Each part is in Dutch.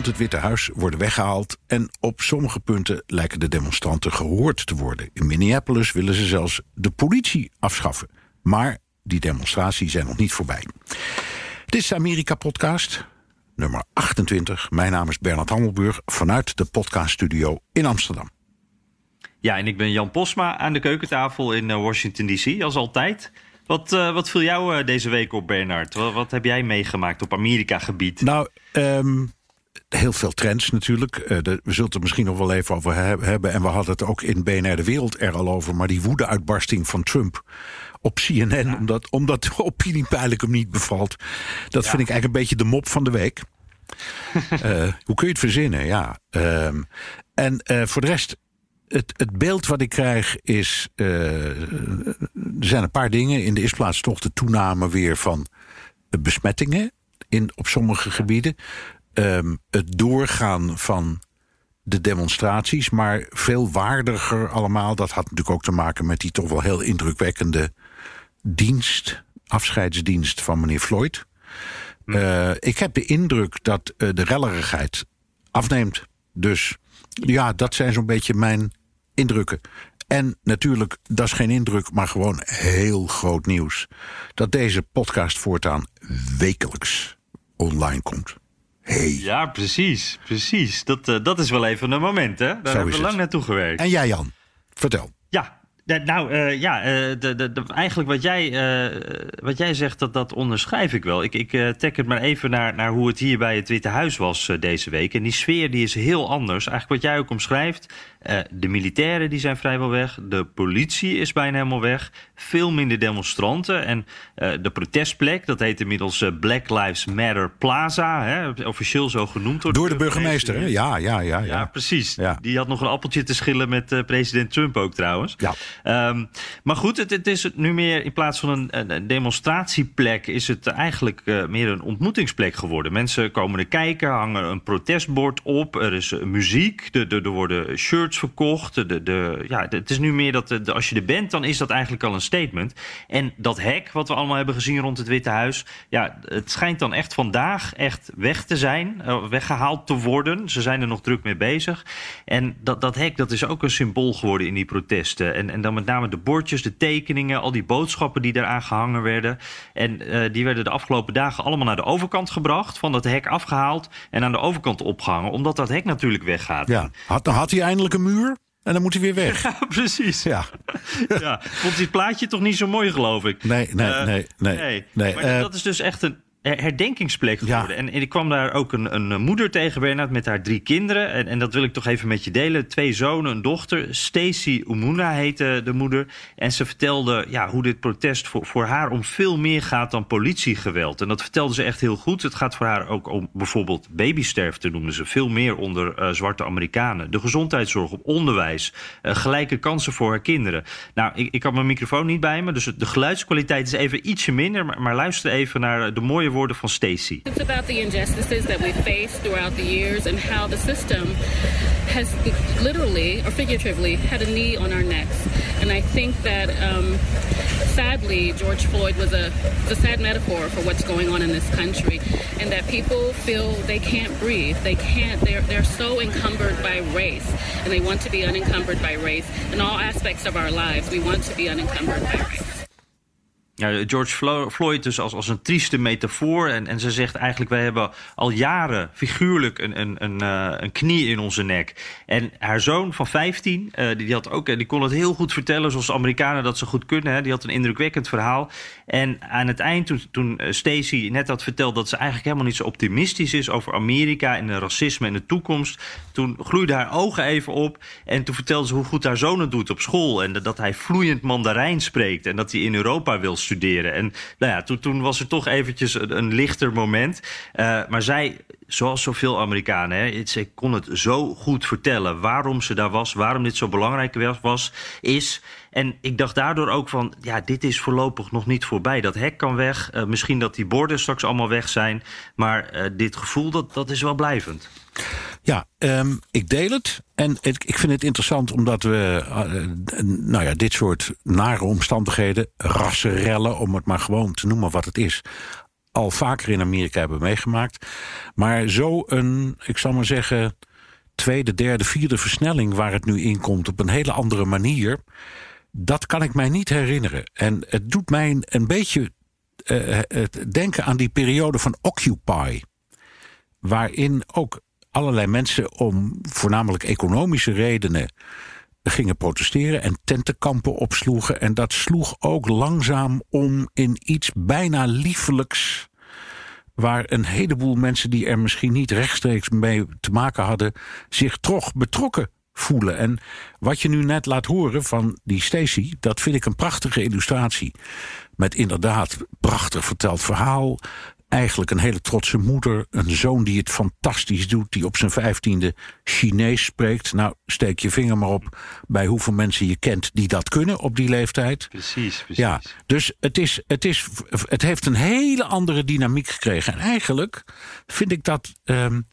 Rond het Witte Huis worden weggehaald en op sommige punten lijken de demonstranten gehoord te worden. In Minneapolis willen ze zelfs de politie afschaffen. Maar die demonstraties zijn nog niet voorbij. Dit is de Amerika-podcast, nummer 28. Mijn naam is Bernard Hammelburg vanuit de podcaststudio in Amsterdam. Ja, en ik ben Jan Posma aan de keukentafel in eh, Washington DC, als altijd. Wat, uh, wat viel jou uh, deze week op, Bernard? Wat, wat, heb jij meegemaakt op Amerika-gebied? Nou, um, heel veel trends natuurlijk. Uh, de, we zullen het er misschien nog wel even over he hebben. En we hadden het ook in BNR De Wereld er al over. Maar die woede-uitbarsting van Trump op CNN... Ja. Omdat, omdat de opiniepeiling hem niet bevalt... dat ja. vind ik eigenlijk een beetje de mop van de week. hoe kun je het verzinnen? Ja. Um, en voor de rest het, het, beeld wat ik krijg is. Er zijn een paar dingen. In de eerste plaats toch de toename weer van besmettingen in, op sommige gebieden. Um, het doorgaan van de demonstraties, maar veel waardiger allemaal. Dat had natuurlijk ook te maken met die toch wel heel indrukwekkende dienst, afscheidsdienst van meneer Floyd. Uh, ik heb de indruk dat uh, de rellerigheid afneemt. Dus ja, dat zijn zo'n beetje mijn indrukken. En natuurlijk, dat is geen indruk, maar gewoon heel groot nieuws. Dat deze podcast voortaan wekelijks online komt. Hey. Ja, precies. Precies. Dat, uh, dat is wel even een moment, hè? Daar Zo hebben we lang naartoe gewerkt. En jij, Jan? Vertel. Ja, nou, uh, ja, uh, de, de, de, eigenlijk wat jij, uh, wat jij zegt, dat, dat onderschrijf ik wel. Ik, ik trek het maar even naar, naar hoe het hier bij het Witte Huis was deze week. En die sfeer die is heel anders. Eigenlijk wat jij ook omschrijft. de militairen die zijn vrijwel weg. De politie is bijna helemaal weg. Veel minder demonstranten. En de protestplek, dat heet inmiddels Black Lives Matter Plaza. Hè, officieel zo genoemd door, door de burgemeester. Ja, ja, ja, ja. Ja, precies. Ja. Die had nog een appeltje te schillen met president Trump ook trouwens. Ja. Um, maar goed, het, het, is nu meer in plaats van een, een demonstratieplek, is het eigenlijk uh, meer een ontmoetingsplek geworden. Mensen komen er kijken, hangen een protestbord op, er is uh, muziek, er worden shirts verkocht. De, de, ja, het is nu meer dat als je er bent, dan is dat eigenlijk al een statement. En dat hek wat we allemaal hebben gezien rond het Witte Huis, ja, het schijnt dan echt vandaag echt weg te zijn, uh, weggehaald te worden. Ze zijn er nog druk mee bezig. En dat, dat hek, dat is ook een symbool geworden in die protesten. En, en dan met name de bordjes, de tekeningen, al die boodschappen die eraan gehangen werden. En uh, die werden de afgelopen dagen allemaal naar de overkant gebracht, van dat hek afgehaald en aan de overkant opgehangen, omdat dat hek natuurlijk weggaat. Ja, had, dan had hij eindelijk een muur. En dan moet hij weer weg. Ja, precies. Ja. ja. Vond dit plaatje toch niet zo mooi, geloof ik? Nee, nee, uh, nee, nee. nee. nee. Maar uh, dat is dus echt een herdenkingsplek geworden. Ja. En, en ik kwam daar ook een, een moeder tegen, Bernard, met haar drie kinderen. En, en, dat wil ik toch even met je delen. Twee zonen, een dochter. Stacy Umuna heette de moeder. En ze vertelde ja, hoe dit protest voor, voor haar om veel meer gaat dan politiegeweld. En dat vertelde ze echt heel goed. Het gaat voor haar ook om bijvoorbeeld babysterfte, noemden ze. Veel meer onder uh, zwarte Amerikanen. De gezondheidszorg, op onderwijs. Uh, gelijke kansen voor haar kinderen. Nou, ik, ik had mijn microfoon niet bij me, dus de geluidskwaliteit is even ietsje minder. Maar, maar luister even naar de mooie woorden van Stacy. It's about the injustices that we faced throughout the years and how the system has literally or figuratively had a knee on our necks. And I think that um, sadly George Floyd was a, a sad metaphor for what's going on in this country and that people feel they can't breathe. They can't they're they're so encumbered by race and they want to be unencumbered by race. In all aspects of our lives, we want to be unencumbered by race. Ja, George Floyd dus als, als een trieste metafoor. En, en ze zegt eigenlijk, wij hebben al jaren figuurlijk een, een, een, uh, een knie in onze nek. En haar zoon van 15, uh, die, had ook, die kon het heel goed vertellen, zoals Amerikanen dat ze goed kunnen. Hè. Die had een indrukwekkend verhaal. En aan het eind, toen, toen uh, Stacey net had verteld dat ze eigenlijk helemaal niet zo optimistisch is over Amerika en de racisme en de toekomst. Toen gloeide haar ogen even op. En toen vertelde ze hoe goed haar zoon het doet op school. En dat hij vloeiend Mandarijn spreekt. En dat hij in Europa wil studeren. En nou ja, toen, toen was er toch eventjes een, lichter moment. Uh, maar zij, zoals zoveel Amerikanen, hè, ze kon het zo goed vertellen waarom ze daar was, waarom dit zo belangrijk was, is. En ik dacht daardoor ook van, ja, dit is voorlopig nog niet voorbij. Dat hek kan weg, uh, misschien dat die borden straks allemaal weg zijn. Maar uh, dit gevoel, dat, dat is wel blijvend. Ja, um, ik deel het. En ik vind het interessant omdat we uh, nou ja, dit soort nare omstandigheden, rassenrellen, om het maar gewoon te noemen wat het is, al vaker in Amerika hebben meegemaakt. Maar zo een, ik zal maar zeggen, tweede, derde, vierde versnelling waar het nu in komt op een hele andere manier, dat kan ik mij niet herinneren. En het doet mij een beetje uh, het denken aan die periode van Occupy. Waarin ook allerlei mensen om voornamelijk economische redenen gingen protesteren en tentenkampen opsloegen. En dat sloeg ook langzaam om in iets bijna liefelijks. Waar een heleboel mensen die er misschien niet rechtstreeks mee te maken hadden, zich toch betrokken voelen. En wat je nu net laat horen van die Stacy, dat vind ik een prachtige illustratie. Met inderdaad prachtig verteld verhaal eigenlijk een hele trotse moeder. Een zoon die het fantastisch doet, die op zijn vijftiende Chinees spreekt. Nou, steek je vinger maar op bij hoeveel mensen je kent die dat kunnen op die leeftijd. Precies, precies. Ja, dus het, is, het, is, het heeft een hele andere dynamiek gekregen. En eigenlijk vind ik dat. Um,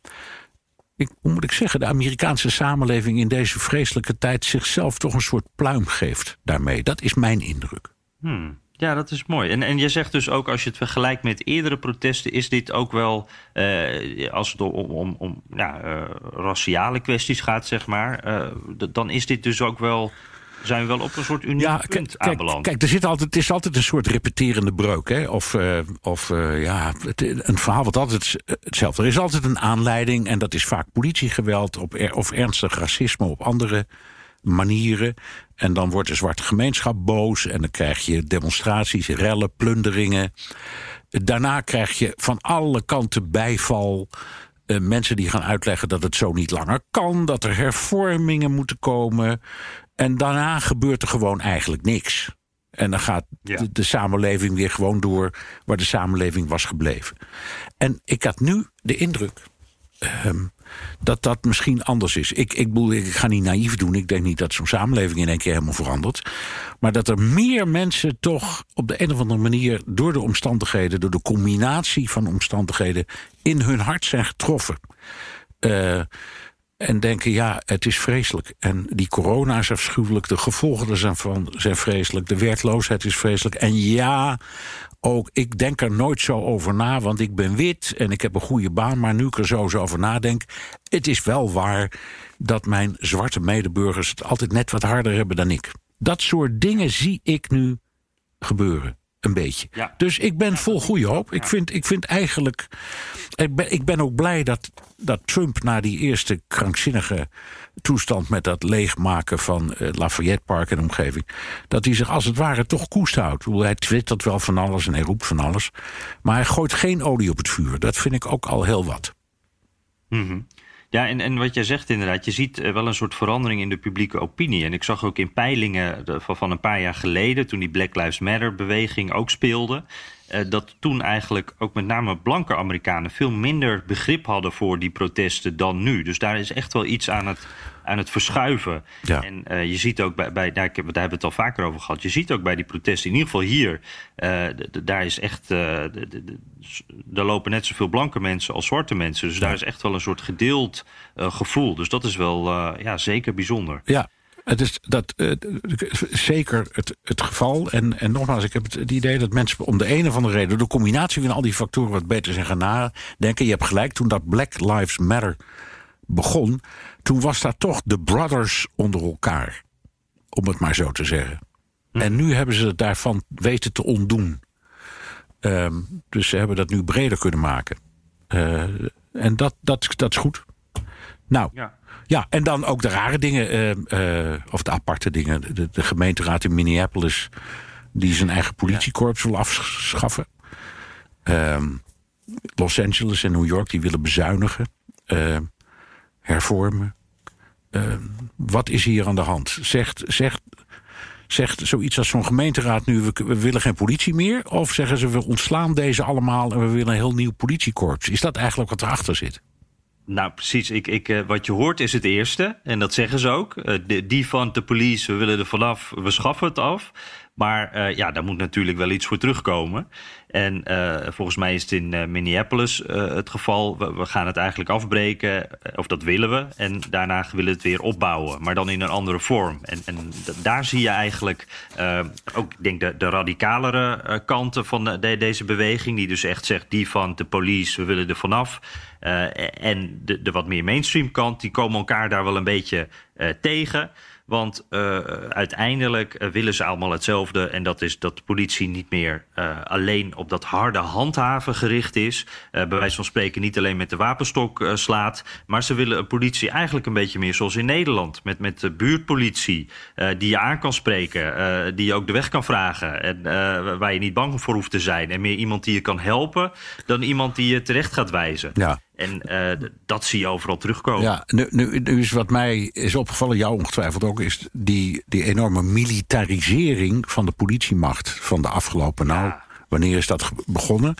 ik, hoe moet ik zeggen, de Amerikaanse samenleving in deze vreselijke tijd zichzelf toch een soort pluim geeft daarmee. Dat is mijn indruk. Hmm. Ja, dat is mooi. En, en je zegt dus ook, als je het vergelijkt met eerdere protesten, is dit ook wel, uh, als het om, om, om ja, uh, raciale kwesties gaat, zeg maar, uh, dan is dit dus ook wel zijn we wel op een soort uniek ja, punt kijk, aanbeland. Kijk, er zit altijd, het is altijd een soort repeterende breuk. Hè? Of, uh, of uh, ja, het, een verhaal wat altijd hetzelfde. Er is altijd een aanleiding en dat is vaak politiegeweld op of ernstig racisme op andere manieren. En dan wordt de zwarte gemeenschap boos en dan krijg je demonstraties, rellen, plunderingen. Daarna krijg je van alle kanten bijval. Uh, mensen die gaan uitleggen dat het zo niet langer kan, dat er hervormingen moeten komen. En daarna gebeurt er gewoon eigenlijk niks. En dan gaat ja. de, de, samenleving weer gewoon door waar de samenleving was gebleven. En ik had nu de indruk um, dat dat misschien anders is. Ik, ik, ik ga niet naïef doen. Ik denk niet dat zo'n samenleving in één keer helemaal verandert. Maar dat er meer mensen toch op de een of andere manier... door de omstandigheden, door de combinatie van omstandigheden... in hun hart zijn getroffen. Uh, en denken, ja, het is vreselijk. En die corona is afschuwelijk, de gevolgen ervan zijn vreselijk... de werkloosheid is vreselijk. En ja, ook, ik denk er nooit zo over na, want ik ben wit en ik heb een goede baan. Maar nu ik er zo over nadenk, het is wel waar dat mijn zwarte medeburgers het altijd net wat harder hebben dan ik. Dat soort dingen zie ik nu gebeuren. Een beetje. Ja. Dus ik ben vol goede hoop. Ik, vind, ik vind eigenlijk. Ik ben, ik ben ook blij dat, dat Trump na die eerste krankzinnige toestand met dat leegmaken van uh, Lafayette Park en omgeving. dat hij zich als het ware toch koest houdt. Hij twittert wel van alles en hij roept van alles. Maar hij gooit geen olie op het vuur. Dat vind ik ook al heel wat. -hmm. Ja, en, wat jij zegt inderdaad, je ziet wel een soort verandering in de publieke opinie. En ik zag ook in peilingen van een paar jaar geleden, toen die Black Lives Matter beweging ook speelde, dat toen eigenlijk ook met name blanke Amerikanen veel minder begrip hadden voor die protesten dan nu. Dus daar is echt wel iets aan het, aan het verschuiven. Ja. En uh, je ziet ook bij, bij daar, daar hebben we het al vaker over gehad, je ziet ook bij die protesten, in ieder geval hier, uh, daar is echt, daar lopen net zoveel blanke mensen als zwarte mensen. Dus daar is echt wel een soort gedeeld gevoel. Dus dat is wel ja, zeker bijzonder. Ja, het is dat, uh, zeker het, het geval. En, en nogmaals, ik heb het, het, idee dat mensen om de een of andere reden... door de combinatie van al die factoren wat beter zijn gaan nadenken. Je hebt gelijk, toen dat Black Lives Matter begon... toen was daar toch de brothers onder elkaar. Om het maar zo te zeggen. Hm. En nu hebben ze het daarvan weten te ontdoen. Ehm, dus ze hebben dat nu breder kunnen maken. Uh, en dat, dat, dat is goed. Nou, ja. Ja en dan ook de rare dingen, uh, uh, of de aparte dingen. De, de, gemeenteraad in Minneapolis, die zijn eigen politiekorps wil afschaffen. Ehm, Los Angeles en New York, die willen bezuinigen, ehm, hervormen. Ehm, wat is hier aan de hand? Zegt, zegt, zegt zoiets als zo'n gemeenteraad nu: we, we, willen geen politie meer? Of zeggen ze: we ontslaan deze allemaal en we willen een heel nieuw politiekorps? Is dat eigenlijk wat erachter zit? Nou, precies. Ik, ik, uh, wat je hoort is het eerste. En dat zeggen ze ook. De, die van de police, we willen er vanaf, we schaffen het af. Maar uh, ja, daar moet natuurlijk wel iets voor terugkomen. En uh, volgens mij is het in uh, Minneapolis het geval. We, gaan het eigenlijk afbreken, of dat willen we. En daarna willen we het weer opbouwen, maar dan in een andere vorm. En, en daar zie je eigenlijk ook, ik denk, de, de radicalere kanten van de, deze beweging. Die dus echt zegt, die van de police, we willen er vanaf. en de, de wat meer mainstream kant, die komen elkaar daar wel een beetje tegen. Want uh, uiteindelijk uh, willen ze allemaal hetzelfde. En dat is dat de politie niet meer uh, alleen op dat harde handhaven gericht is. bij wijze van spreken niet alleen met de wapenstok slaat. Maar ze willen een politie eigenlijk een beetje meer zoals in Nederland. Met, met de buurtpolitie. die je aan kan spreken. die je ook de weg kan vragen. En waar je niet bang voor hoeft te zijn. En meer iemand die je kan helpen. Dan iemand die je terecht gaat wijzen. Ja. En uh, dat zie je overal terugkomen. Ja, nu, nu, nu, is wat mij is opgevallen, jou ongetwijfeld ook, is die, die enorme militarisering van de politiemacht van de afgelopen. Nou, wanneer is dat begonnen?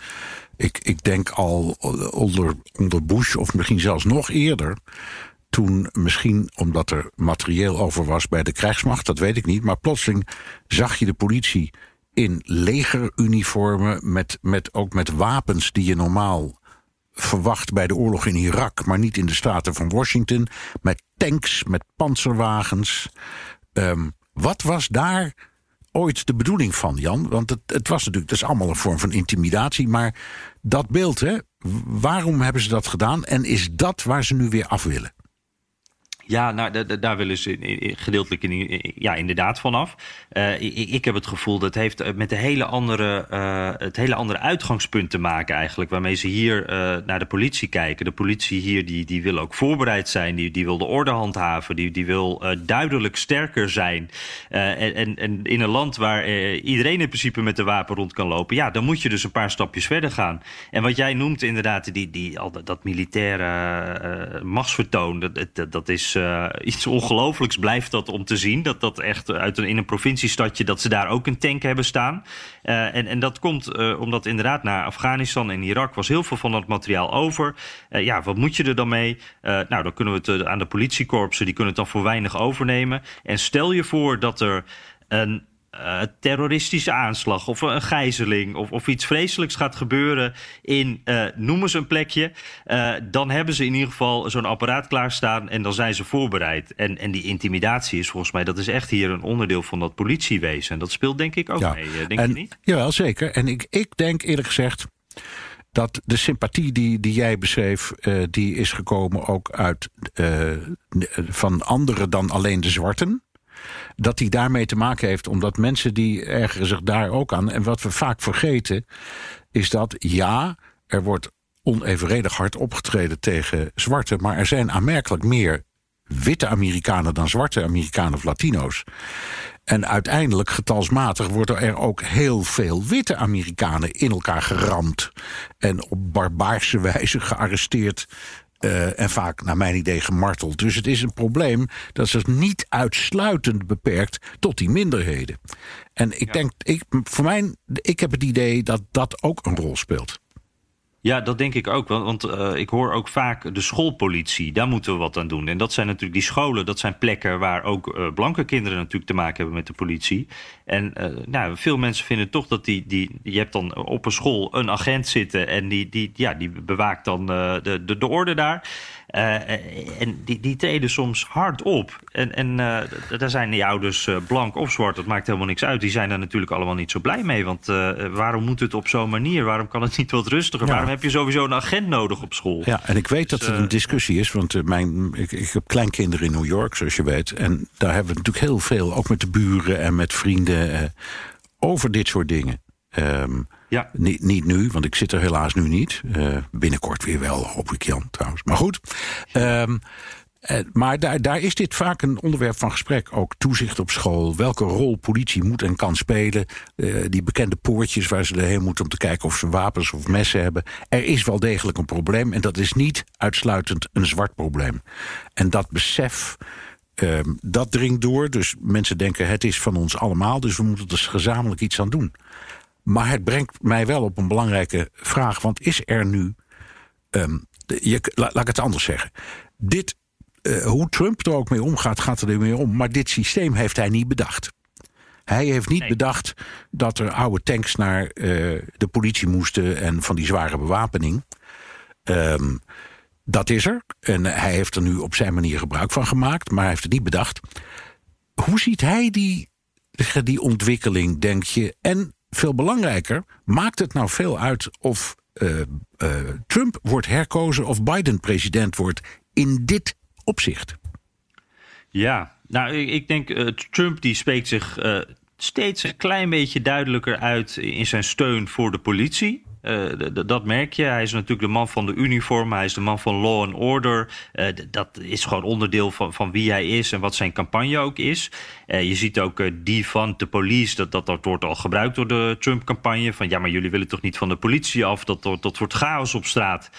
Ik, ik denk al onder, onder Bush, of misschien zelfs nog eerder. Toen misschien omdat er materieel over was bij de krijgsmacht, dat weet ik niet. Maar plotseling zag je de politie in legeruniformen, met, met, ook met wapens die je normaal verwacht bij de oorlog in Irak, maar niet in de staten van Washington. Met tanks, met panzerwagens. Um, wat was daar ooit de bedoeling van, Jan? Want het, het was natuurlijk, dat is allemaal een vorm van intimidatie. Maar dat beeld, hè, waarom hebben ze dat gedaan? En is dat waar ze nu weer af willen? Ja, nou, daar willen ze gedeeltelijk in, ja, inderdaad vanaf. Uh, ik, ik, heb het gevoel dat het heeft eh, met de hele andere, uh, het hele andere uitgangspunt te maken eigenlijk. Waarmee ze hier naar de politie kijken. De politie hier die, die wil ook voorbereid zijn. Die, die wil de orde handhaven. Die, die wil duidelijk sterker zijn. En, en, en, in een land waar iedereen in principe met de wapen rond kan lopen. Ja, dan moet je dus een paar stapjes verder gaan. En wat jij noemt inderdaad, die, die, al dat, dat militaire machtsvertoon. Dat, dat, dat is uh, iets ongelooflijks blijft dat om te zien. Dat dat echt uit een, in een provinciestadje, dat ze daar ook een tank hebben staan. Uh, en, en dat komt uh, omdat inderdaad naar Afghanistan en Irak was heel veel van dat materiaal over. ja, wat moet je er dan mee? nou, dan kunnen we het aan de politiekorpsen, die kunnen het dan voor weinig overnemen. En stel je voor dat er een uh, terroristische aanslag of een gijzeling of, of iets vreselijks gaat gebeuren in, uh, noem eens een plekje, uh, dan hebben ze in ieder geval zo'n apparaat klaarstaan en dan zijn ze voorbereid. En, en die intimidatie is volgens mij, dat is echt hier een onderdeel van dat politiewezen. En dat speelt denk ik ook ja. mee, denk en, je niet? Jawel, zeker. En ik, ik denk eerlijk gezegd dat de sympathie die, die jij beschreef, die is gekomen ook uit van anderen dan alleen de zwarten dat die daarmee te maken heeft. Omdat mensen die ergeren zich daar ook aan. En wat we vaak vergeten, is dat ja, er wordt onevenredig hard opgetreden tegen zwarte. Maar er zijn aanmerkelijk meer witte Amerikanen dan zwarte Amerikanen of Latino's. En uiteindelijk, getalsmatig, worden er ook heel veel witte Amerikanen in elkaar geramd. En op barbaarse wijze gearresteerd uh, en vaak, naar mijn idee, gemarteld. Dus het is een probleem dat zich niet uitsluitend beperkt tot die minderheden. En ik ja. denk, ik, voor mij, ik heb het idee dat dat ook een rol speelt. Ja, dat denk ik ook. Want, want uh, ik hoor ook vaak de schoolpolitie. Daar moeten we wat aan doen. En dat zijn natuurlijk die scholen. Dat zijn plekken waar ook uh, blanke kinderen natuurlijk te maken hebben met de politie. En uh, nou, veel mensen vinden toch dat die, die. Je hebt dan op een school een agent zitten. En die, die, ja, die bewaakt dan de, de, de orde daar. Uh, en die, die treden soms hard op. En, en uh, daar zijn die ouders blank of zwart, dat maakt helemaal niks uit. Die zijn daar natuurlijk allemaal niet zo blij mee. Want waarom moet het op zo'n manier? Waarom kan het niet wat rustiger? Ja. Waarom heb je sowieso een agent nodig op school? Ja, en ik weet dus, dat het een discussie is. Want mijn, ik, ik heb kleinkinderen in New York, zoals je weet. En daar hebben we natuurlijk heel veel, ook met de buren en met vrienden, over dit soort dingen. Ehm, ja. Niet, niet nu, want ik zit er helaas nu niet. Uh, binnenkort weer wel, hoop ik Jan trouwens. Maar goed. Um, uh, maar daar, daar is dit vaak een onderwerp van gesprek. Ook toezicht op school. Welke rol politie moet en kan spelen. Uh, die bekende poortjes waar ze erheen moeten om te kijken of ze wapens of messen hebben. Er is wel degelijk een probleem. En dat is niet uitsluitend een zwart probleem. En dat besef uh, dat dringt door. Dus mensen denken het is van ons allemaal. Dus we moeten er dus gezamenlijk iets aan doen. Maar het brengt mij wel op een belangrijke vraag. Want is er nu. Um, je, laat ik het anders zeggen. Dit, uh, hoe Trump er ook mee omgaat, gaat er mee om. Maar dit systeem heeft hij niet bedacht. Hij heeft niet nee. bedacht dat er oude tanks naar uh, de politie moesten en van die zware bewapening. Um, dat is er. En hij heeft er nu op zijn manier gebruik van gemaakt, maar hij heeft het niet bedacht. Hoe ziet hij die, die ontwikkeling, denk je? En veel belangrijker, maakt het nou veel uit of uh, uh, Trump wordt herkozen of Biden president wordt in dit opzicht? Ja, nou, ik denk uh, Trump die spreekt zich steeds een klein beetje duidelijker uit in zijn steun voor de politie. Uh, dat merk je. Hij is natuurlijk de man van de uniform. Hij is de man van law and order. Uh, dat is gewoon onderdeel van, van wie hij is en wat zijn campagne ook is. Uh, je ziet ook die van de police. Dat, dat, wordt al gebruikt door de Trump-campagne. Van ja, maar jullie willen toch niet van de politie af? Dat, dat, dat wordt chaos op straat.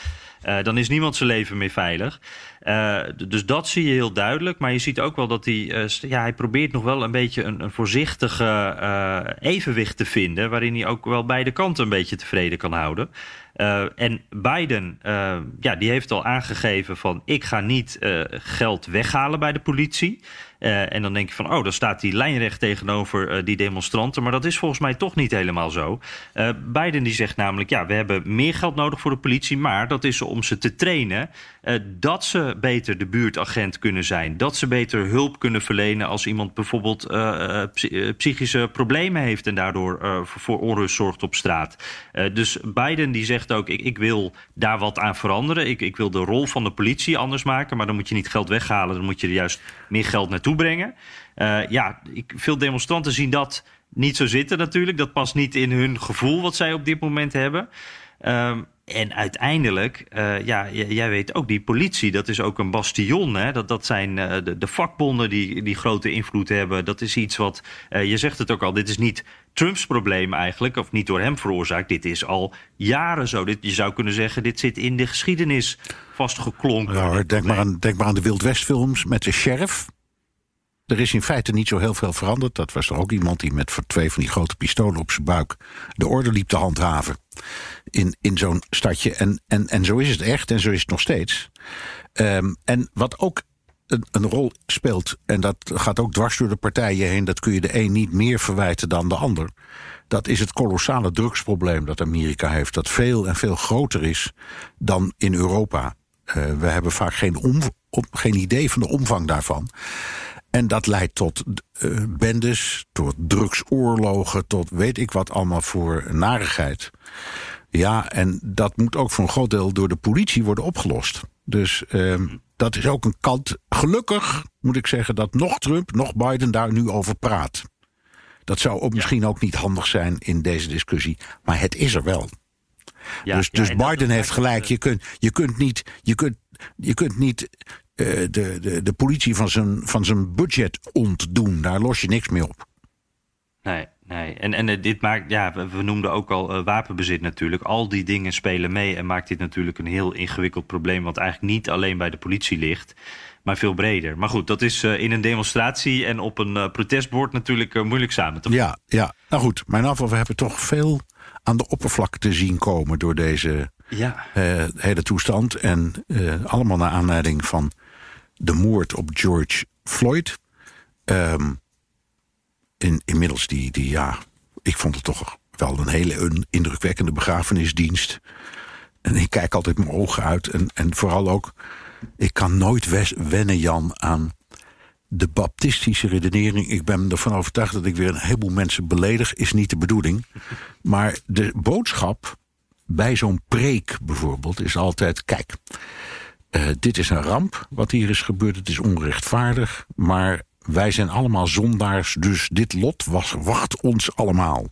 Dan is niemand zijn leven meer veilig. Uh, dus dat zie je heel duidelijk. Maar je ziet ook wel dat hij. Uh, ja, hij probeert nog wel een beetje een, een voorzichtige evenwicht te vinden. Waarin hij ook wel beide kanten een beetje tevreden kan houden. en Biden, ja, die heeft al aangegeven van ik ga niet geld weghalen bij de politie. Uh, en dan denk je van, oh, dan staat die lijnrecht tegenover uh, die demonstranten. Maar dat is volgens mij toch niet helemaal zo. Uh, Biden die zegt namelijk, ja, we hebben meer geld nodig voor de politie. Maar dat is om ze te trainen dat ze beter de buurtagent kunnen zijn. Dat ze beter hulp kunnen verlenen als iemand bijvoorbeeld psychische problemen heeft. En daardoor voor onrust zorgt op straat. dus Biden die zegt ook, ik, ik wil daar wat aan veranderen. Ik, ik wil de rol van de politie anders maken. Maar dan moet je niet geld weghalen. Dan moet je er juist meer geld naartoe brengen. Uh, ja, ik, veel demonstranten zien dat niet zo zitten natuurlijk. Dat past niet in hun gevoel wat zij op dit moment hebben. Um, en uiteindelijk, uh, ja, jij weet ook, die politie, dat is ook een bastion. Hè? Dat, dat zijn uh, de, de, vakbonden die, die grote invloed hebben. Dat is iets wat, je zegt het ook al, dit is niet Trumps probleem eigenlijk, of niet door hem veroorzaakt. Dit is al jaren zo. Dit, je zou kunnen zeggen, dit zit in de geschiedenis vastgeklonken. Ja, denk, maar aan, denk maar aan de Wild West films met de sheriff. Er is in feite niet zo heel veel veranderd. Dat was er ook iemand die met twee van die grote pistolen op zijn buik de orde liep te handhaven. In, in zo'n stadje. En, en, en zo is het echt en zo is het nog steeds. Um, en wat ook een, een, rol speelt, en dat gaat ook dwars door de partijen heen, dat kun je de een niet meer verwijten dan de ander. Dat is het kolossale drugsprobleem dat Amerika heeft, dat veel en veel groter is dan in Europa. Uh, we hebben vaak geen, om, geen idee van de omvang daarvan. En dat leidt tot uh, bendes, tot drugsoorlogen, tot weet ik wat allemaal voor narigheid. Ja, en dat moet ook voor een groot deel door de politie worden opgelost. Dus uh, dat is ook een kant. Gelukkig moet ik zeggen dat nog Trump, nog Biden daar nu over praat. Dat zou ook ja. misschien ook niet handig zijn in deze discussie, maar het is er wel. Ja, dus dus Biden heeft gelijk. Je kunt, je kunt niet. Je kunt, je kunt niet de, de, de politie van zijn, van zijn budget ontdoen. Daar los je niks mee op. Nee, nee. En, en dit maakt, ja, we, noemden ook al uh, wapenbezit natuurlijk. Al die dingen spelen mee en maakt dit natuurlijk een heel ingewikkeld probleem. Wat eigenlijk niet alleen bij de politie ligt, maar veel breder. Maar goed, dat is uh, in een demonstratie en op een uh, protestbord natuurlijk moeilijk samen te vatten. Ja, ja, nou goed. Mijn afval, we hebben toch veel aan de oppervlakte zien komen door deze ja. hele toestand. En allemaal naar aanleiding van de moord op George Floyd. Um, in, inmiddels die, die, ja, ik vond het toch wel een hele indrukwekkende begrafenisdienst. En ik kijk altijd mijn ogen uit. En, en vooral ook, ik kan nooit wennen, Jan, aan de baptistische redenering. Ik ben ervan overtuigd dat ik weer een heleboel mensen beledig. Is niet de bedoeling. Maar de boodschap bij zo'n preek bijvoorbeeld is altijd: kijk, uh, dit is een ramp wat hier is gebeurd. Het is onrechtvaardig. Maar wij zijn allemaal zondaars. Dus dit lot was, wacht ons allemaal.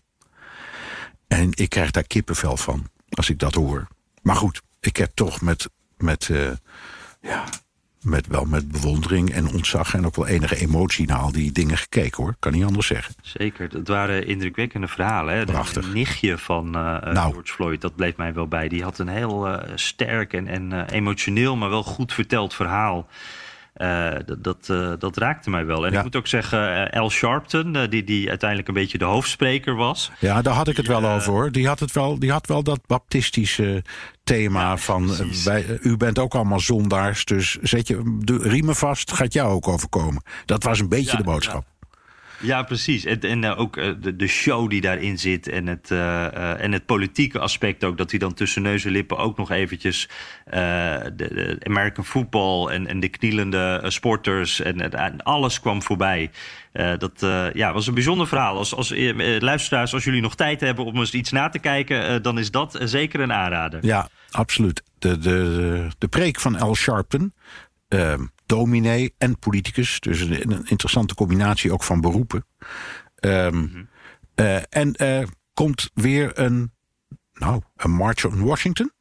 En ik krijg daar kippenvel van als ik dat hoor. Maar goed, ik heb toch met, met, uh, ja, met, wel met bewondering en ontzag en ook wel enige emotie naar al die dingen gekeken hoor. Kan niet anders zeggen. Zeker, dat waren indrukwekkende verhalen. Hè? Prachtig. Het nichtje van uh, nou. George Floyd, dat bleef mij wel bij. Die had een heel uh, sterk en, en emotioneel, maar wel goed verteld verhaal. Uh, dat, dat, uh, dat, raakte mij wel. En ja. ik moet ook zeggen, uh, Al Sharpton, die, die uiteindelijk een beetje de hoofdspreker was. Ja, daar had ik het wel over hoor. Die had, het wel, die had wel dat baptistische thema ja, van... Wij, u bent ook allemaal zondaars, dus zet je de riemen vast, gaat jou ook overkomen. Dat was een beetje ja, de boodschap. Ja, precies. En, en uh, ook uh, de, de, show die daarin zit en het, uh, en het politieke aspect ook. Dat hij dan tussen neus en lippen ook nog eventjes de, de, American football en, en de knielende sporters en, en, alles kwam voorbij. dat ja, was een bijzonder verhaal. Als, als luisteraars, als jullie nog tijd hebben om eens iets na te kijken, dan is dat zeker een aanrader. Ja, absoluut. De, de, de preek van Al Sharpton dominee en politicus. Dus een, een interessante combinatie ook van beroepen. Um, mm -hmm. uh, en uh, komt weer een, nou, een March on Washington.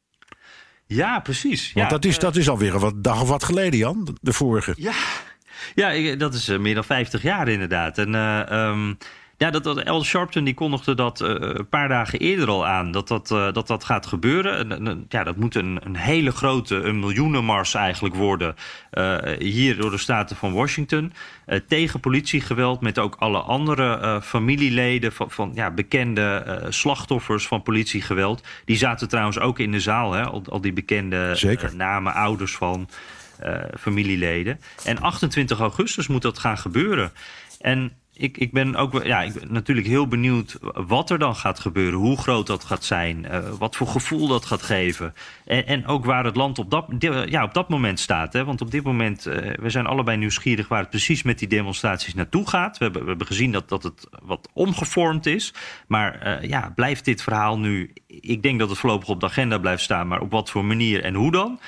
Ja, precies. Want ja, dat, is, uh, dat is alweer een wat, dag of wat geleden, Jan, de vorige. Ja, ja dat is meer dan 50 jaar inderdaad. En um, ja, dat, dat Al Sharpton die kondigde dat uh, een paar dagen eerder al aan. Dat dat, uh, dat, dat gaat gebeuren. En, en, ja, dat moet een, een hele grote, een miljoenenmars eigenlijk worden. Uh, hier door de staten van Washington. tegen politiegeweld met ook alle andere familieleden van, van ja, bekende slachtoffers van politiegeweld. Die zaten trouwens ook in de zaal, hè, al, al die bekende namen, ouders van familieleden. En 28 augustus moet dat gaan gebeuren. En ik, ik ben ook ja, ik ben natuurlijk heel benieuwd wat er dan gaat gebeuren. Hoe groot dat gaat zijn. Uh, wat voor gevoel dat gaat geven. En, en ook waar het land op dat, ja, op dat moment staat. Hè? Want op dit moment, uh, we zijn allebei nieuwsgierig waar het precies met die demonstraties naartoe gaat. We hebben, we hebben gezien dat, dat het wat omgevormd is. Maar uh, ja, blijft dit verhaal nu... Ik denk dat het voorlopig op de agenda blijft staan. Maar op wat voor manier en hoe dan?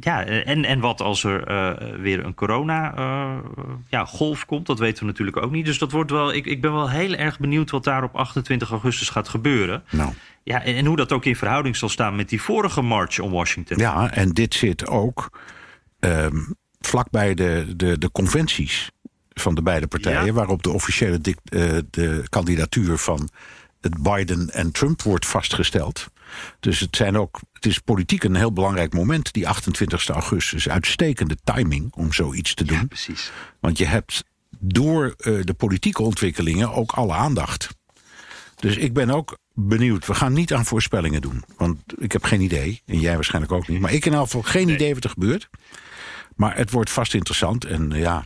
Ja, en, en wat als er uh, weer een corona-golf uh, ja, komt, dat weten we natuurlijk ook niet. Dus dat wordt wel, ik, ik ben wel heel erg benieuwd wat daar op 28 augustus gaat gebeuren. Nou. Ja, en, en hoe dat ook in verhouding zal staan met die vorige march om Washington. Ja, en dit zit ook um, vlakbij de, de, de conventies van de beide partijen, ja. waarop de officiële dik, uh, de kandidatuur van het Biden en Trump wordt vastgesteld. Dus het, zijn ook, het is politiek een heel belangrijk moment, die 28 augustus. Uitstekende timing om zoiets te doen. Ja, precies. Want je hebt door uh, de politieke ontwikkelingen ook alle aandacht. Dus ik ben ook benieuwd. We gaan niet aan voorspellingen doen. Want ik heb geen idee. En jij waarschijnlijk ook niet. Maar ik in elk geval geen nee. idee wat er gebeurt. Maar het wordt vast interessant. En uh, ja,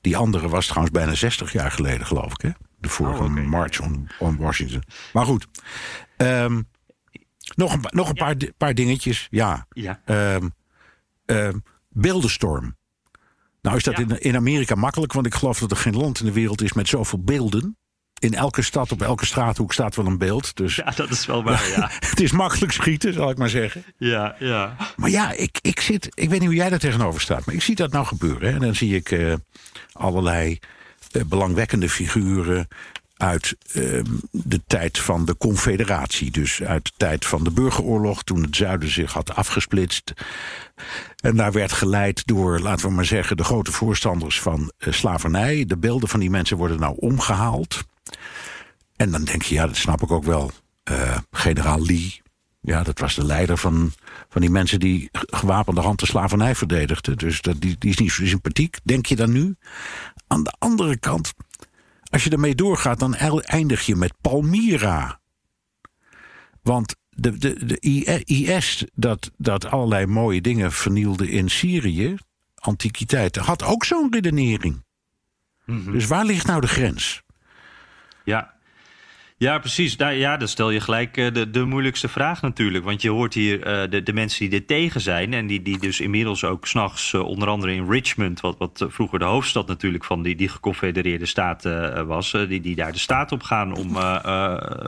die andere was trouwens bijna 60 jaar geleden, geloof ik. Hè? De vorige oh, okay. March on, on, Washington. Maar goed. Um, nog een, nog een ja. paar, paar dingetjes. Ja. ja. Um, um, beeldenstorm. Nou is dat ja. in, in Amerika makkelijk, want ik geloof dat er geen land in de wereld is met zoveel beelden. In elke stad, op elke straathoek staat wel een beeld. Dus, ja, dat is wel waar, ja. het is makkelijk schieten, zal ik maar zeggen. Ja, ja. Maar ja, ik, ik zit... Ik weet niet hoe jij daar tegenover staat, maar ik zie dat nou gebeuren. Hè. En dan zie ik uh, allerlei uh, belangwekkende figuren uit uh, de tijd van de Confederatie. Dus uit de tijd van de burgeroorlog, toen het zuiden zich had afgesplitst. En daar werd geleid door, laten we maar zeggen, de grote voorstanders van uh, slavernij. De beelden van die mensen worden nou omgehaald. En dan denk je, ja, dat snap ik ook wel. Uh, generaal Lee, ja, dat was de leider van, van die mensen die gewapende hand de slavernij verdedigden. Dus dat, die, die is niet zo sympathiek, denk je dan nu? Aan de andere kant als je ermee doorgaat, dan eindig je met Palmyra. Want de, de, de IS, dat, dat allerlei mooie dingen vernielde in Syrië, antiquiteiten, had ook zo'n redenering. Mm -hmm. Dus waar ligt nou de grens? Ja, ja, precies. Ja, dan stel je gelijk uh, de, de moeilijkste vraag natuurlijk. Want je hoort hier uh, de, de mensen die er tegen zijn... en die, die dus inmiddels ook s'nachts, uh, onder andere in Richmond... wat, wat vroeger de hoofdstad natuurlijk van die, die geconfedereerde staat was... die, die daar de staat op gaan om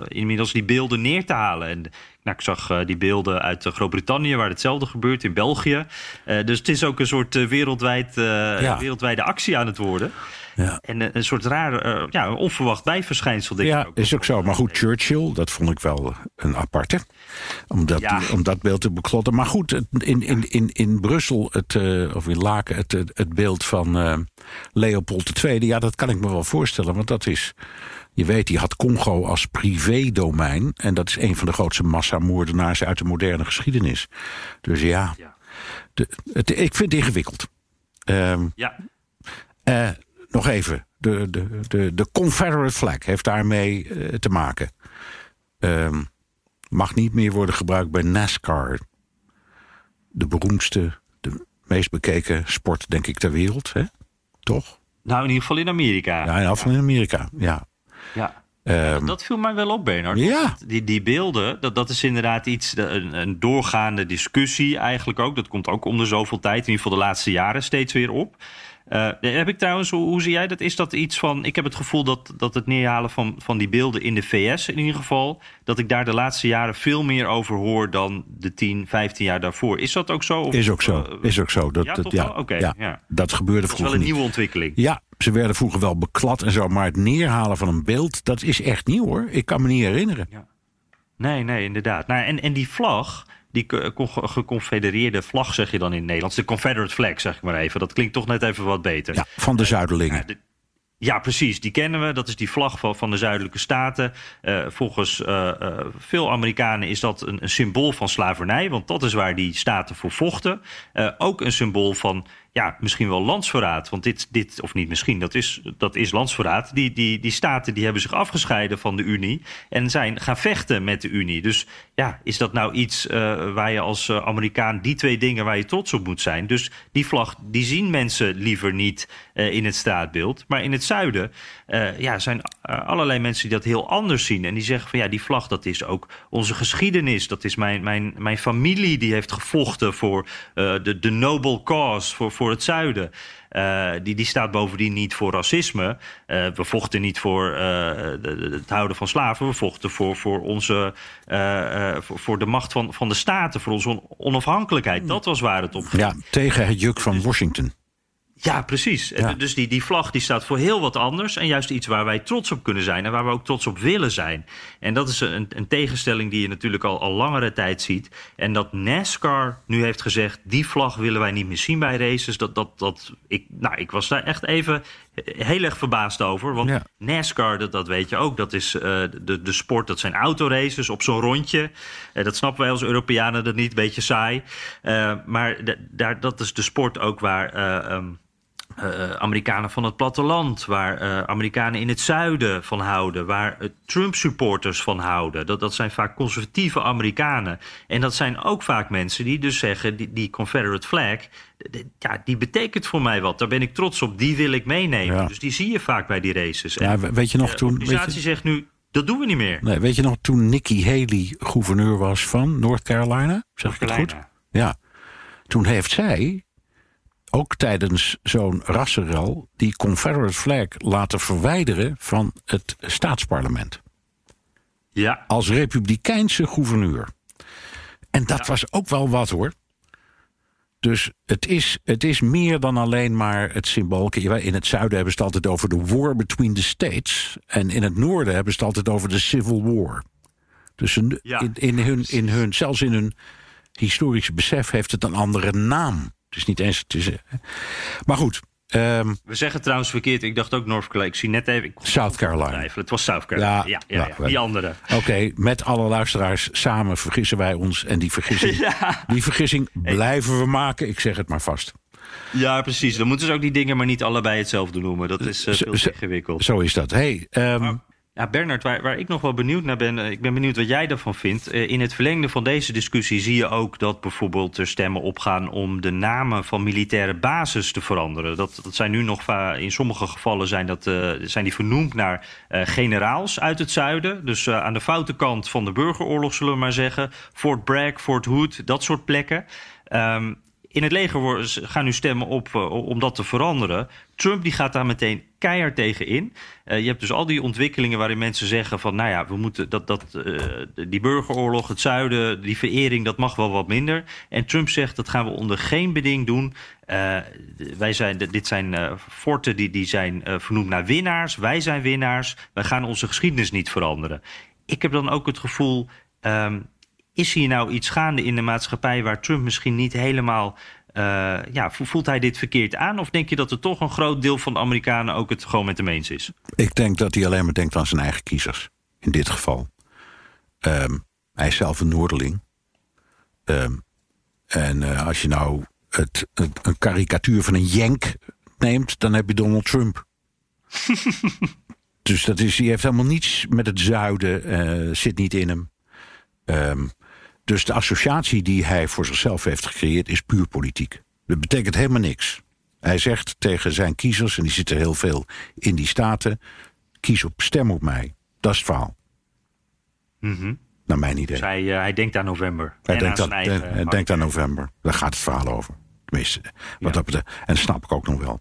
inmiddels die beelden neer te halen. En Nou, ik zag die beelden uit Groot-Brittannië, waar hetzelfde gebeurt, in België. dus het is ook een soort wereldwijd, wereldwijde actie aan het worden. Ja. En een soort raar, ja, onverwacht bijverschijnsel. Denk ja, ik ook. is ook zo. Maar goed, Churchill, dat vond ik wel een aparte. Om dat, om dat beeld te beklotten. Maar goed, in, in, in, in Brussel, het, of in Laken, het, het beeld van Leopold II. Ja, dat kan ik me wel voorstellen. Want dat is je weet, die had Congo als privédomein. En dat is een van de grootste massamoordenaars uit de moderne geschiedenis. Dus ja, De, het, ik vind het ingewikkeld. Um, ja. Uh, nog even, de, de, de, de Confederate flag heeft daarmee uh, te maken. Um, mag niet meer worden gebruikt bij NASCAR. De beroemdste, de meest bekeken sport, denk ik, ter wereld. Hè? Toch? Nou, in ieder geval in Amerika. Ja, in ieder geval in Amerika, ja. Ja. Um, dat viel mij wel op, Bernard. Ja. Die, die beelden, dat, dat is inderdaad iets, een, een, doorgaande discussie eigenlijk ook. Dat komt ook om de zoveel tijd, in ieder geval de laatste jaren, steeds weer op. Uh, heb ik trouwens, hoe, hoe, zie jij dat? Is dat iets van. Ik heb het gevoel dat, dat het neerhalen van, van die beelden in de VS in ieder geval. dat ik daar de laatste jaren veel meer over hoor dan de 10, 15 jaar daarvoor. Is dat ook zo? Of, is ook zo. Uh, is ook zo. Dat, ja, dat, ja, okay, ja, ja, dat gebeurde vroeger. Dat is wel een niet. nieuwe ontwikkeling. Ja, ze werden vroeger wel beklad en zo. Maar het neerhalen van een beeld, dat is echt nieuw hoor. Ik kan me niet herinneren. Ja. Nee, nee, inderdaad. Nou, en, en die vlag die geconfedereerde vlag, zeg je dan in het Nederlands. De Confederate flag, zeg ik maar even. Dat klinkt toch net even wat beter. Ja, van de Zuiderlingen. Ja, de, ja, precies. Die kennen we. Dat is die vlag van, van de zuidelijke staten. Uh, volgens uh, uh, veel Amerikanen is dat een, een, symbool van slavernij. Want dat is waar die staten voor vochten. ook een symbool van ja, misschien wel landsverraad. Want dit, dit of niet misschien, dat is, dat is landsverraad. Die, die, die staten die hebben zich afgescheiden van de Unie en zijn gaan vechten met de Unie. Dus ja, is dat nou iets uh, waar je als uh, Amerikaan die twee dingen waar je trots op moet zijn? Dus die vlag, die zien mensen liever niet uh, in het straatbeeld. Maar in het zuiden ja, zijn allerlei mensen die dat heel anders zien. En die zeggen van ja, die vlag dat is ook onze geschiedenis. Dat is mijn, mijn, mijn familie die heeft gevochten voor de, de noble cause, voor voor het zuiden. Uh, die, die staat bovendien niet voor racisme. Uh, we vochten niet voor uh, de, het houden van slaven. We vochten voor, voor, onze, voor, voor, de macht van, van de staten, voor onze onafhankelijkheid. Dat was waar het op ging. Ja, tegen het juk van Washington. Ja, precies. Ja. Dus die, die vlag die staat voor heel wat anders. En juist iets waar wij trots op kunnen zijn. En waar we ook trots op willen zijn. En dat is een, een tegenstelling die je natuurlijk al, al langere tijd ziet. En dat NASCAR nu heeft gezegd... die vlag willen wij niet meer zien bij races. Dat, dat, dat, ik, nou, ik was daar echt even heel erg verbaasd over. Want ja. NASCAR, dat, dat weet je ook, dat is uh, de, de sport, dat zijn autoraces op zo'n rondje. Uh, dat snappen wij als Europeanen dat niet, een beetje saai. Uh, maar daar, dat is de sport ook waar... Um, uh, Amerikanen van het platteland, waar uh, Amerikanen in het zuiden van houden, waar uh, Trump-supporters van houden. Dat, dat zijn vaak conservatieve Amerikanen. En dat zijn ook vaak mensen die dus zeggen: die, die Confederate flag, ja, die betekent voor mij wat. Daar ben ik trots op, die wil ik meenemen. Ja. Dus die zie je vaak bij die races. Ja, en, weet je nog toen. De organisatie je, zegt nu: dat doen we niet meer. Nee, weet je nog toen Nikki Haley gouverneur was van North Carolina? Zeg North ik het goed? Ja. Toen heeft zij ook tijdens zo'n rassenrel die Confederate flag laten verwijderen van het staatsparlement. Ja. Als republikeinse gouverneur. En dat ja. was ook wel wat hoor. Dus het is, het is meer dan alleen maar het symbool. In het zuiden hebben ze het altijd over de war between the states. En in het noorden hebben ze het altijd over de civil war. Dus in, ja. in, in, hun, in hun, zelfs in hun historische besef heeft het een andere naam. Het is niet eens. Het is, maar goed. Um, we zeggen trouwens verkeerd. Ik dacht ook North Carolina. Ik zie net even. South Carolina. Het was South Carolina. Ja, ja, ja, ja die andere. Oké, okay, met alle luisteraars samen vergissen wij ons. En die vergissing, die vergissing blijven we maken. Ik zeg het maar vast. Ja, precies. Dan moeten ze ook die dingen maar niet allebei hetzelfde noemen. Dat is uh, veel ingewikkeld. Zo is dat. Hey, um, ja, Bernard, waar, ik nog wel benieuwd naar ben, ik ben benieuwd wat jij ervan vindt. In het verlengde van deze discussie zie je ook dat bijvoorbeeld er stemmen opgaan om de namen van militaire bases te veranderen. Dat, dat zijn nu nog in sommige gevallen zijn, dat, uh, zijn die vernoemd naar generaals uit het zuiden. Dus aan de foute kant van de burgeroorlog zullen we maar zeggen. Fort Bragg, Fort Hood, dat soort plekken. Um, in het leger gaan nu stemmen op uh, om dat te veranderen. Trump die gaat daar meteen keihard tegen in. Uh, je hebt dus al die ontwikkelingen waarin mensen zeggen van... nou ja, we moeten dat, dat, uh, die burgeroorlog, het zuiden, die verering... dat mag wel wat minder. En Trump zegt dat gaan we onder geen beding doen. wij zijn, dit zijn forten die, die zijn vernoemd naar winnaars. Wij zijn winnaars. Wij gaan onze geschiedenis niet veranderen. Ik heb dan ook het gevoel... Um, is hier nou iets gaande in de maatschappij waar Trump misschien niet helemaal. Uh, ja, voelt hij dit verkeerd aan? Of denk je dat er toch een groot deel van de Amerikanen ook het gewoon met hem eens is? Ik denk dat hij alleen maar denkt aan zijn eigen kiezers. In dit geval. Um, hij is zelf een Noorderling. Um, en uh, als je nou het, het, een karikatuur van een Jenk neemt, dan heb je Donald Trump. dus dat is, hij heeft helemaal niets met het zuiden, uh, zit niet in hem. Um, dus de associatie die hij voor zichzelf heeft gecreëerd is puur politiek. Dat betekent helemaal niks. Hij zegt tegen zijn kiezers, en die zitten heel veel in die staten: kies op, stem op mij. Dat is het verhaal. Mm -hmm. Naar mijn idee. Dus hij, uh, hij denkt aan november. Hij en denkt, aan denkt aan november. Daar gaat het verhaal over. Tenminste, wat Ja. dat. En dat snap ik ook nog wel.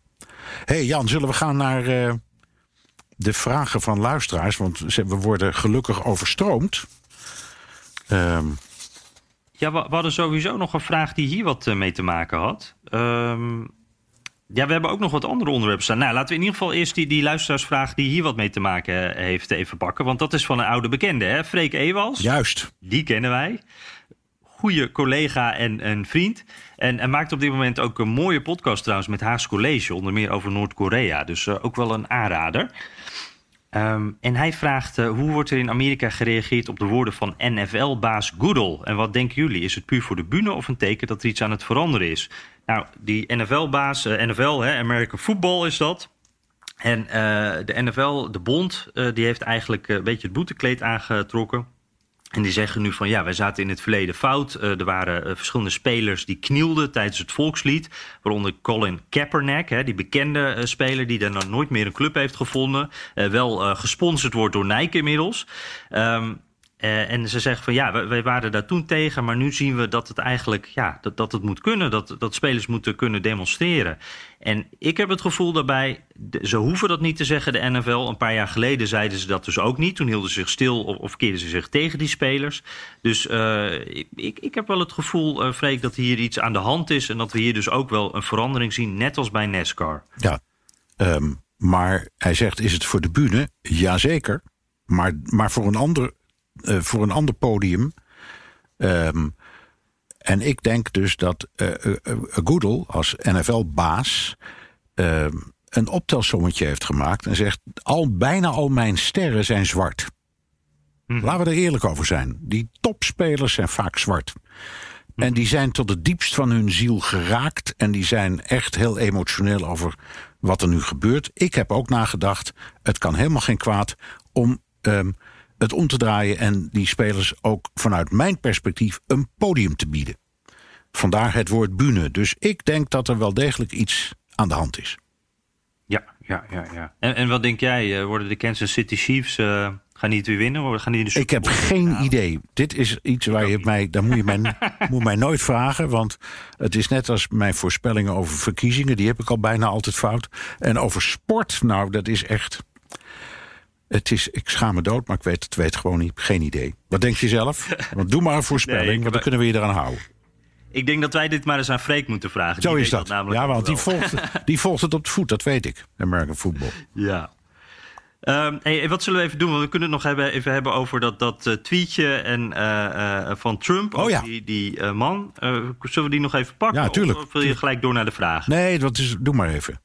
Hé hey Jan, zullen we gaan naar uh, de vragen van luisteraars? Want we worden gelukkig overstroomd. Ehm, Ja, we, we hadden sowieso nog een vraag die hier wat eh, mee te maken had. Ehm, ja, we hebben ook nog wat andere onderwerpen staan. Nou, laten we in ieder geval eerst die, die luisteraarsvraag die hier wat mee te maken eh, heeft even pakken. Want dat is van een oude bekende, hè? Freek Ewals. juist. Die kennen wij. Goede collega en, en vriend. En, en maakt op dit moment ook een mooie podcast trouwens met Haas College. Onder meer over Noord-Korea. Dus eh, ook wel een aanrader. Ehm, en hij vraagt, eh, hoe wordt er in Amerika gereageerd op de woorden van NFL-baas Goodell? En wat denken jullie? Is het puur voor de bühne of een teken dat er iets aan het veranderen is? Nou, die NFL-baas, eh, NFL, hè, American Football is dat. En eh, de NFL, de bond, die heeft eigenlijk een beetje het boetekleed aangetrokken. En die zeggen nu van ja, wij zaten in het verleden fout. Eh, er waren eh, verschillende spelers die knielden tijdens het volkslied. Waaronder Colin Kaepernick, hè, die bekende eh, speler die dan nooit meer een club heeft gevonden. Wel gesponsord wordt door Nike inmiddels. Ehm, eh, en ze zeggen van ja, wij, waren daar toen tegen, maar nu zien we dat het eigenlijk ja, dat, dat het moet kunnen, dat, dat spelers moeten kunnen demonstreren. En ik heb het gevoel daarbij, ze hoeven dat niet te zeggen, de NFL. Een paar jaar geleden zeiden ze dat dus ook niet. Toen hielden ze zich stil of, of keerden ze zich tegen die spelers. Dus eh, ik, ik, heb wel het gevoel, eh Freek, dat hier iets aan de hand is. En dat we hier dus ook wel een verandering zien, net als bij NASCAR. Ja. Ehm, maar hij zegt, is het voor de bühne? Jazeker. Maar, maar voor, een ander, eh, voor een ander podium. Ehm, en ik denk dus dat eh eh, Goodell als NFL-baas... ehm, een optelsommetje heeft gemaakt en zegt... Al, bijna al mijn sterren zijn zwart. Laten we er eerlijk over zijn. Die topspelers zijn vaak zwart. En die zijn tot het diepst van hun ziel geraakt. En die zijn echt heel emotioneel over wat er nu gebeurt. Ik heb ook nagedacht, het kan helemaal geen kwaad om ehm, het om te draaien. En die spelers ook vanuit mijn perspectief een podium te bieden. Vandaar het woord bühne. Dus ik denk dat er wel degelijk iets aan de hand is. Ja, ja, ja. ja. En, en wat denk jij? eh, worden de Kansas City Chiefs, eh, gaan die het weer winnen? Gaan die de Ik heb geen idee. Dit is iets waar je mij. Daar moet je mij, moet mij nooit vragen. Want het is net als mijn voorspellingen over verkiezingen. Die heb ik al bijna altijd fout. En over sport, nou, dat is echt. Het is, ik schaam me dood, maar ik weet het weet gewoon niet. Geen idee. Wat denk je zelf? Want doe maar een voorspelling, Nee, want dan kunnen we je eraan houden. Ik denk dat wij dit maar eens aan Freek moeten vragen. Zo Die is dat. namelijk Ja, want die volgt, die volgt het op de voet, dat weet ik. American football. Ja. Ehm, hey, wat zullen we even doen? Want we kunnen het nog hebben, even hebben over dat, dat eh, tweetje en, eh, eh, van Trump. Oh ja. Die, die man. Zullen we die nog even pakken? Ja, tuurlijk. Of, of wil je gelijk door naar de vraag? Nee, dat is, doe maar even.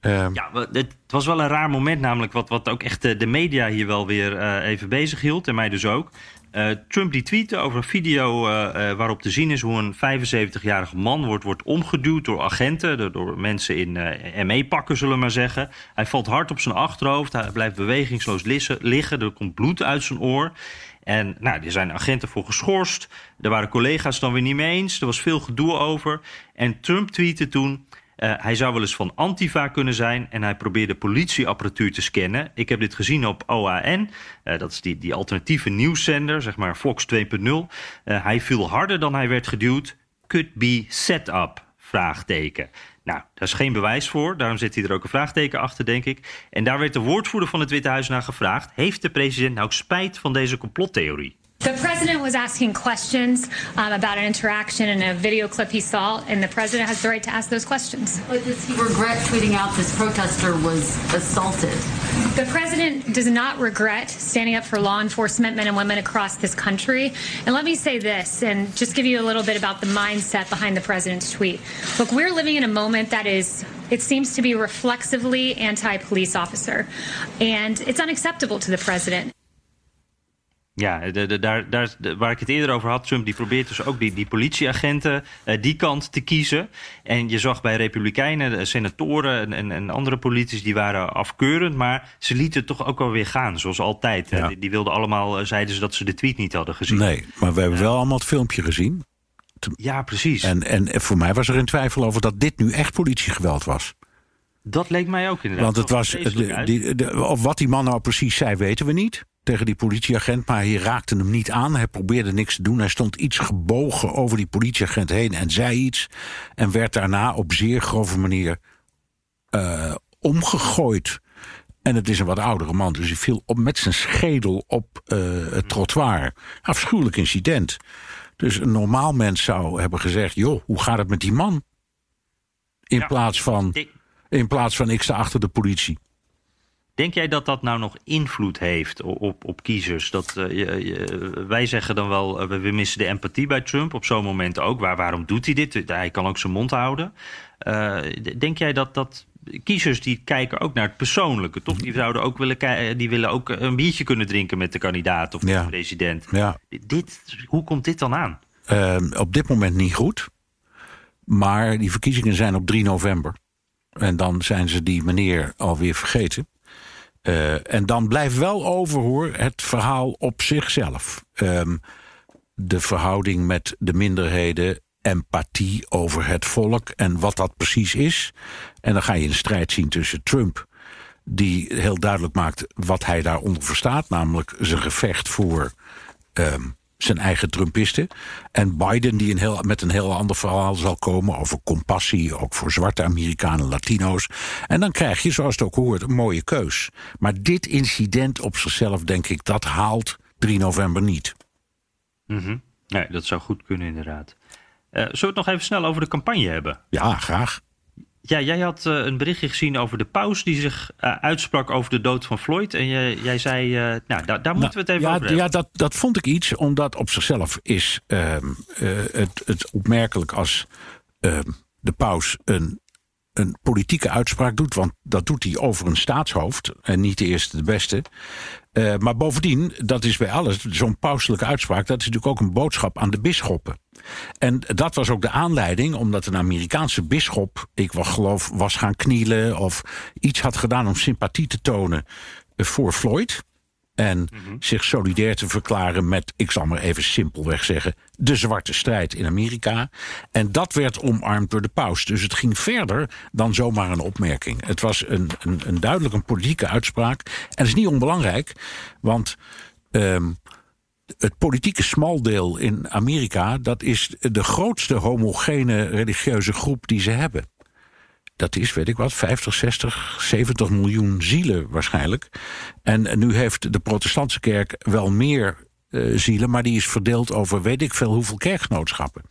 Ehm, Ja, het was wel een raar moment namelijk, wat, wat ook echt de, de media hier wel weer eh, even bezig hield, en mij dus ook. Eh, Trump die tweette over een video eh, eh, waarop te zien is hoe een 75-jarige man wordt, wordt omgeduwd door agenten, door, mensen in eh ME-pakken zullen we maar zeggen. Hij valt hard op zijn achterhoofd, hij blijft bewegingsloos liggen, er komt bloed uit zijn oor. En nou, er zijn agenten voor geschorst. Er waren collega's dan weer niet mee eens. Er was veel gedoe over. En Trump tweette toen. Eh, hij zou wel eens van Antifa kunnen zijn en hij probeerde politieapparatuur te scannen. Ik heb dit gezien op OAN, eh, dat is die, die alternatieve nieuwszender, zeg maar Fox 2.0. Eh, hij viel harder dan hij werd geduwd. Could be set up. Vraagteken. Nou, daar is geen bewijs voor. Daarom zit hij er ook een vraagteken achter, denk ik. En daar werd de woordvoerder van het Witte Huis naar gevraagd: heeft de president nou spijt van deze complottheorie? The president was asking questions um, about an interaction in a video clip he saw, and the president has the right to ask those questions. But does he regret tweeting out this protester was assaulted? The president does not regret standing up for law enforcement men and women across this country. And let me say this, and just give you a little bit about the mindset behind the president's tweet. Look, we're living in a moment that is it seems to be reflexively anti police officer. And it's unacceptable to the president. Ja, de, de, daar, daar, waar ik het eerder over had, Trump die probeert dus ook die, die politieagenten uh, die kant te kiezen. En je zag bij Republikeinen, de senatoren en, en, andere politici die waren afkeurend, maar ze lieten het toch ook wel weer gaan, zoals altijd. Ja. Die, die, wilden allemaal, uh, zeiden ze dat ze de tweet niet hadden gezien. Nee, maar we hebben wel allemaal het filmpje gezien. Ja, precies. En, en voor mij was er een twijfel over dat dit nu echt politiegeweld was. Dat leek mij ook inderdaad. Want het was, de, die, de, of wat die man nou precies zei, weten we niet tegen die politieagent, maar hij raakte hem niet aan. Hij probeerde niks te doen. Hij stond iets gebogen over die politieagent heen en zei iets. En werd daarna op zeer grove manier uh, omgegooid. En het is een wat oudere man, dus hij viel op met zijn schedel op uh, het trottoir. Afschuwelijk incident. Dus een normaal mens zou hebben gezegd: joh, hoe gaat het met die man? In, ja, plaats, van, in plaats van ik sta achter de politie. Denk jij dat dat nou nog invloed heeft op, op kiezers? Dat, uh, je, je, wij zeggen dan wel, uh, we missen de empathie bij Trump op zo'n moment ook. Waar, waarom doet hij dit? Hij kan ook zijn mond houden. Uh, denk jij dat, dat kiezers die kijken ook naar het persoonlijke, toch? Die zouden ook willen, die willen ook een biertje kunnen drinken met de kandidaat of ja. de president. Ja. Dit, hoe komt dit dan aan? op dit moment niet goed. Maar die verkiezingen zijn op 3 november. En dan zijn ze die meneer alweer vergeten. Uh, en dan blijft wel over hoor, het verhaal op zichzelf. Um, de verhouding met de minderheden, empathie over het volk en wat dat precies is. En dan ga je een strijd zien tussen Trump, die heel duidelijk maakt wat hij daaronder verstaat, namelijk zijn gevecht voor um, zijn eigen Trumpisten. En Biden, die een heel, met een heel ander verhaal zal komen over compassie, ook voor zwarte Amerikanen, Latino's. En dan krijg je, zoals het ook hoort, een mooie keus. Maar dit incident op zichzelf, denk ik, dat haalt 3 november niet. Mm -hmm. Nee, dat zou goed kunnen, inderdaad. Uh, zullen we het nog even snel over de campagne hebben? Ja, graag. Ja, jij had uh, een berichtje gezien over de paus die zich uh, uitsprak over de dood van Floyd. En jij, jij zei, uh, nou, daar, daar moeten we het even ja, over hebben. Ja, dat, dat vond ik iets, omdat op zichzelf is ehm, het, het opmerkelijk als ehm, de paus een, een politieke uitspraak doet. Want dat doet hij over een staatshoofd en niet de eerste de beste. Maar bovendien, dat is bij alles, zo'n pauselijke uitspraak, dat is natuurlijk ook een boodschap aan de bisschoppen. En dat was ook de aanleiding, omdat een Amerikaanse bisschop, ik geloof, was gaan knielen of iets had gedaan om sympathie te tonen voor Floyd. En mm -hmm. zich solidair te verklaren met, ik zal maar even simpelweg zeggen, de zwarte strijd in Amerika. En dat werd omarmd door de paus. Dus het ging verder dan zomaar een opmerking. Het was een, een, een duidelijk een politieke uitspraak. En dat is niet onbelangrijk, want. Um, het politieke smaldeel in Amerika, dat is de grootste homogene religieuze groep die ze hebben. Dat is, weet ik wat, 50, 60, 70 miljoen zielen waarschijnlijk. En nu heeft de protestantse kerk wel meer uh, zielen, maar die is verdeeld over weet ik veel hoeveel kerkgenootschappen.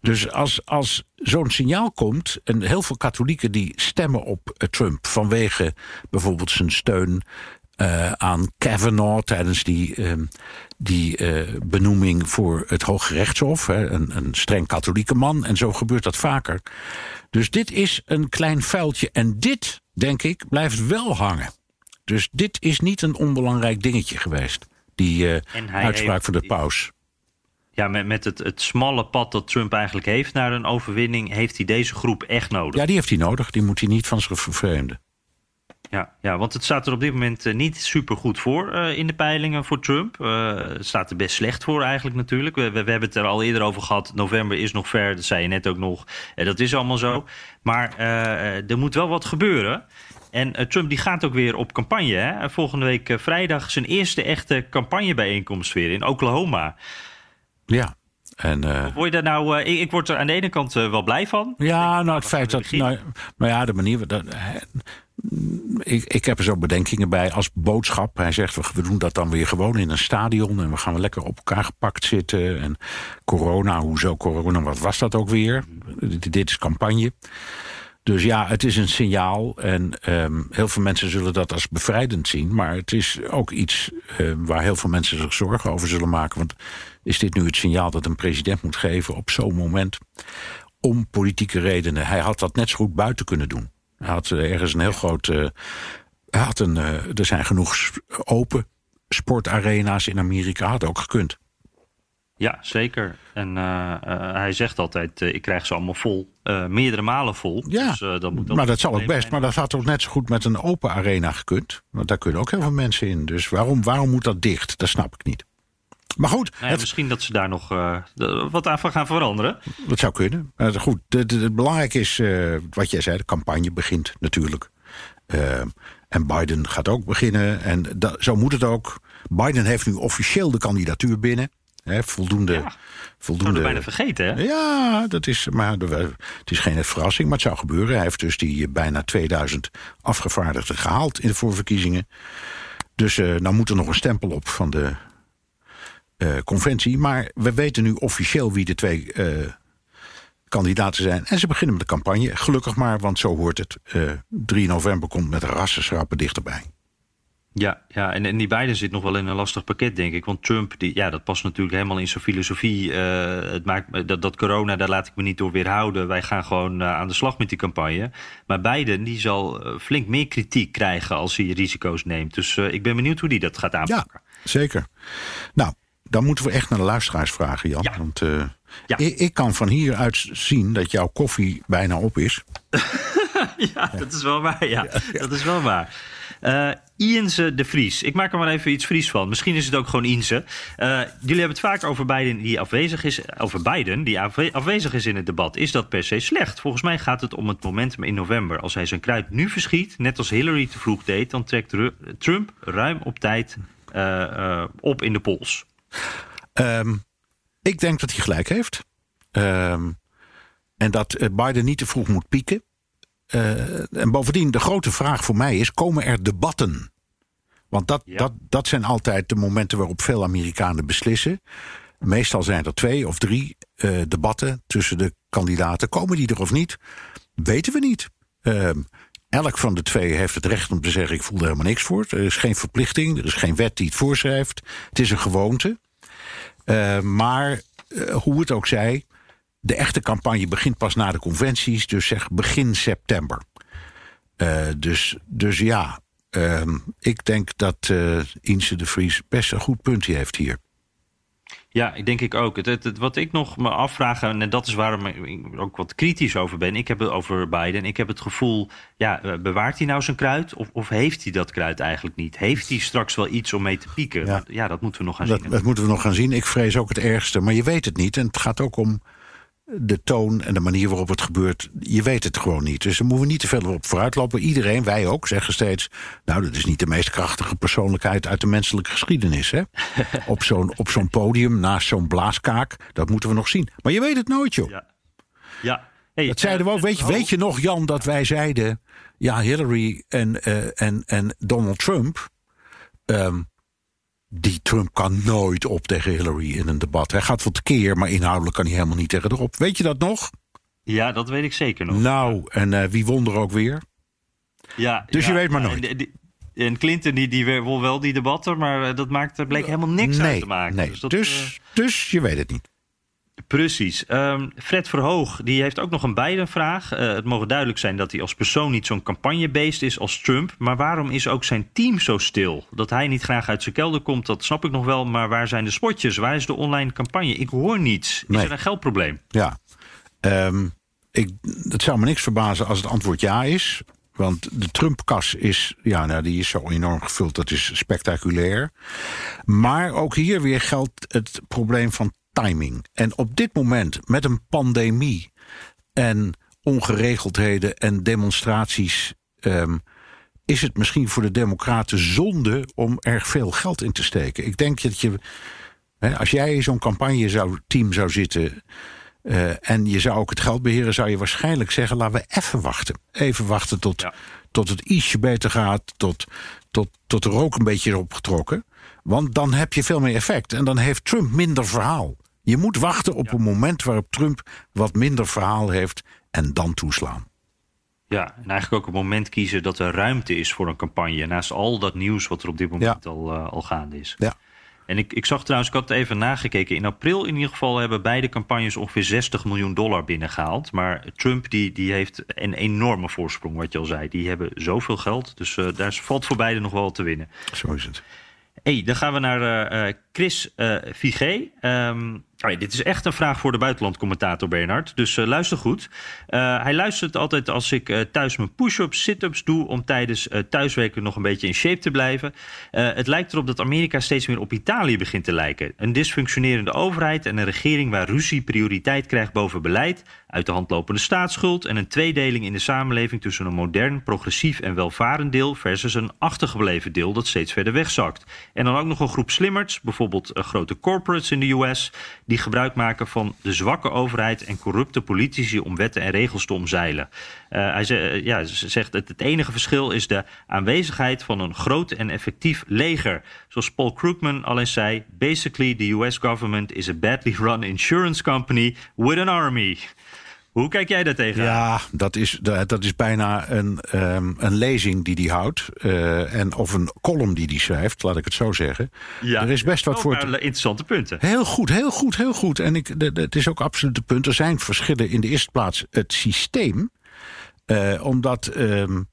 Dus als, als zo'n signaal komt, en heel veel katholieken die stemmen op Trump vanwege bijvoorbeeld zijn steun uh, aan Kavanaugh tijdens die, uh, die benoeming voor het Hoge Rechtshof. Hè, een, een streng katholieke man. En zo gebeurt dat vaker. Dus dit is een klein vuiltje. En dit, denk ik, blijft wel hangen. Dus dit is niet een onbelangrijk dingetje geweest. Die uitspraak heeft, van de paus. Ja, met, met het, het smalle pad dat Trump eigenlijk heeft naar een overwinning, heeft hij deze groep echt nodig. Ja, die heeft hij nodig. Die moet hij niet van zich vervreemden. Ja, ja, want het staat er op dit moment uh, niet super goed voor uh, in de peilingen voor Trump. Uh, het staat er best slecht voor eigenlijk natuurlijk. We, we, we, hebben het er al eerder over gehad. November is nog ver, dat zei je net ook nog. dat is allemaal zo. Maar er moet wel wat gebeuren. En Trump die gaat ook weer op campagne. Hè? Volgende week vrijdag zijn eerste echte campagnebijeenkomst weer in Oklahoma. Ja, En, uh, word je daar nou, uh, ik, ik, word er aan de ene kant uh, wel blij van. Ja, nou het feit dat. Nou, maar ja, de manier. Dat, ik, ik heb er zo bedenkingen bij als boodschap. Hij zegt, we, doen dat dan weer gewoon in een stadion. En we gaan lekker op elkaar gepakt zitten. En corona, hoezo corona? Wat was dat ook weer? Dit is campagne. Dus ja, het is een signaal. En um, heel veel mensen zullen dat als bevrijdend zien. Maar het is ook iets uh, waar heel veel mensen zich zorgen over zullen maken. Want is dit nu het signaal dat een president moet geven op zo'n moment? Om politieke redenen. Hij had dat net zo goed buiten kunnen doen. Hij had ergens een heel groot. Uh, hij had een, uh, er zijn genoeg open sportarena's in Amerika. Had ook gekund. Ja, zeker. En uh, hij zegt altijd: ik krijg ze allemaal vol. meerdere malen vol. Ja, dus, dat moet maar dat zal ook best. Maar dat had ook net zo goed met een open arena gekund. Want daar kunnen ook heel veel mensen in. Dus waarom, waarom moet dat dicht? Dat snap ik niet. Maar goed. Nou ja, het... Misschien dat ze daar nog wat aan gaan veranderen. Dat zou kunnen. goed, het belangrijk is wat jij zei: de campagne begint natuurlijk. en Biden gaat ook beginnen. En dat, zo moet het ook. Biden heeft nu officieel de kandidatuur binnen. He, voldoende. Ja, voldoende dat bijna vergeten, hè? Ja, dat is, maar het is geen verrassing, maar het zou gebeuren. Hij heeft dus die bijna 2000 afgevaardigden gehaald in de voorverkiezingen. Dus uh, nou moet er nog een stempel op van de uh, conventie. Maar we weten nu officieel wie de twee uh, kandidaten zijn. En ze beginnen met de campagne. Gelukkig maar, want zo hoort het. 3 november komt met rassenschrappen dichterbij. Ja, ja en, en die beiden zit nog wel in een lastig pakket, denk ik. Want Trump, die, ja, dat past natuurlijk helemaal in zijn filosofie. Uh, het maakt, dat, dat corona, daar laat ik me niet door weerhouden. Wij gaan gewoon uh, aan de slag met die campagne. Maar Biden, die zal uh, flink meer kritiek krijgen als hij risico's neemt. Dus ik ben benieuwd hoe die dat gaat aanpakken. Ja, zeker. Nou, dan moeten we echt naar de luisteraars vragen, Jan. Ja. Want ja. ik, ik kan van hieruit zien dat jouw koffie bijna op is. ja, dat is wel waar, ja. Dat is wel waar. Uh, Iense de Vries. Ik maak er maar even iets Fries van. Misschien is het ook gewoon Iense. Uh, jullie hebben het vaak over Biden die afwezig is. Over Biden die afwezig is in het debat. Is dat per se slecht? Volgens mij gaat het om het momentum in november. Als hij zijn kruid nu verschiet, net als Hillary te vroeg deed, dan trekt Trump ruim op tijd uh, op in de pols. Um, ik denk dat hij gelijk heeft. Um, en dat Biden niet te vroeg moet pieken. Uh, en bovendien, de grote vraag voor mij is: komen er debatten? Want dat, ja. dat, dat zijn altijd de momenten waarop veel Amerikanen beslissen. Meestal zijn er twee of drie uh, debatten tussen de kandidaten. Komen die er of niet? Weten we niet. Uh, elk van de twee heeft het recht om te zeggen: ik voel er helemaal niks voor. Er is geen verplichting, er is geen wet die het voorschrijft. Het is een gewoonte. Uh, maar hoe het ook zij, de echte campagne begint pas na de conventies, dus zeg begin september. Uh, dus, dus ja, uh, ik denk dat Inse de Vries best een goed punt heeft hier. Ja, ik denk ik ook. Het, het, het, wat ik nog me afvraag, en dat is waarom ik ook wat kritisch over ben. Ik heb het over Biden. Ik heb het gevoel, ja, bewaart hij nou zijn kruid? Of, of heeft hij dat kruid eigenlijk niet? Heeft hij straks wel iets om mee te pieken? Ja, ja dat moeten we nog gaan dat, zien. Dat moeten we nog gaan zien. Ik vrees ook het ergste. Maar je weet het niet. En het gaat ook om de toon en de manier waarop het gebeurt, je weet het gewoon niet. Dus daar moeten we niet te veel op vooruitlopen. Iedereen, wij ook, zeggen steeds... nou, dat is niet de meest krachtige persoonlijkheid uit de menselijke geschiedenis. Hè? op zo'n op zo'n podium, naast zo'n blaaskaak, dat moeten we nog zien. Maar je weet het nooit, joh. Ja. ja. Hey, dat zeiden we ook. Weet je, weet je nog, Jan, dat wij zeiden... ja, Hillary en, uh, en, en Donald Trump... Um, die Trump kan nooit op tegen Hillary in een debat. Hij gaat wat keer, maar inhoudelijk kan hij helemaal niet tegen erop. Weet je dat nog? Ja, dat weet ik zeker nog. Nou, en uh, wie won er ook weer? Ja, dus ja, je weet maar nooit. En, en Clinton die, die won wel die debatten, maar dat maakte, bleek helemaal niks nee, uit te maken. Nee. Dus, dat, dus, uh... dus je weet het niet. Precies. Um, Fred Verhoog die heeft ook nog een Biden-vraag. Uh, het mogen duidelijk zijn dat hij als persoon niet zo'n campagnebeest is als Trump. Maar waarom is ook zijn team zo stil? Dat hij niet graag uit zijn kelder komt, dat snap ik nog wel. Maar waar zijn de spotjes? Waar is de online campagne? Ik hoor niets. Is Nee. er een geldprobleem? Ja. Um, ik, het zou me niks verbazen als het antwoord ja is. Want de Trump-kas is, ja, nou, die is zo enorm gevuld, dat is spectaculair. Maar ook hier weer geldt het probleem van timing. En op dit moment, met een pandemie en ongeregeldheden en demonstraties, um, is het misschien voor de Democraten zonde om er veel geld in te steken. Ik denk dat je als jij in zo'n campagne-team zou zitten. Uh, en je zou ook het geld beheren, zou je waarschijnlijk zeggen: laten we even wachten. Even wachten tot, tot het ietsje beter gaat, tot, tot, tot er ook een beetje opgetrokken. Want dan heb je veel meer effect. En dan heeft Trump minder verhaal. Je moet wachten op een moment waarop Trump wat minder verhaal heeft en dan toeslaan. Ja, en eigenlijk ook een moment kiezen dat er ruimte is voor een campagne. Naast al dat nieuws wat er op dit moment al, uh, al gaande is. Ja. En ik, ik zag trouwens, ik had het even nagekeken. In april in ieder geval hebben beide campagnes ongeveer 60 miljoen dollar binnengehaald. Maar Trump die, die heeft een enorme voorsprong, wat je al zei. Die hebben zoveel geld. Dus uh, daar valt voor beide nog wel te winnen. Zo is het. Hey, dan gaan we naar uh, Chris uh, Vigé. Um, Dit is echt een vraag voor de buitenlandcommentator Bernard. Dus uh, luister goed. Uh, hij luistert altijd als ik uh, thuis mijn push-ups, sit-ups doe... om tijdens thuiswerken nog een beetje in shape te blijven. het lijkt erop dat Amerika steeds meer op Italië begint te lijken. Een dysfunctionerende overheid en een regering waar ruzie prioriteit krijgt boven beleid... uit de hand lopende staatsschuld... en een tweedeling in de samenleving tussen een modern, progressief en welvarend deel... versus een achtergebleven deel dat steeds verder wegzakt. En dan ook nog een groep slimmerts, bijvoorbeeld grote corporates in de US die gebruik maken van de zwakke overheid en corrupte politici om wetten en regels te omzeilen. Uh, hij ze, ja, zegt dat het enige verschil is de aanwezigheid van een groot en effectief leger. Zoals Paul Krugman al eens zei: Basically, the US government is a badly run insurance company with an army. Hoe kijk jij daar tegenaan? Ja, dat is, dat is bijna een, um, een lezing die hij houdt. Uh, en, of een column die hij schrijft, laat ik het zo zeggen. Ja, er is best wat voor. interessante punten. Heel goed, heel goed, heel goed. En ik, de, de, het is ook absoluut de punt. Er zijn verschillen in de eerste plaats het systeem. Uh, omdat um,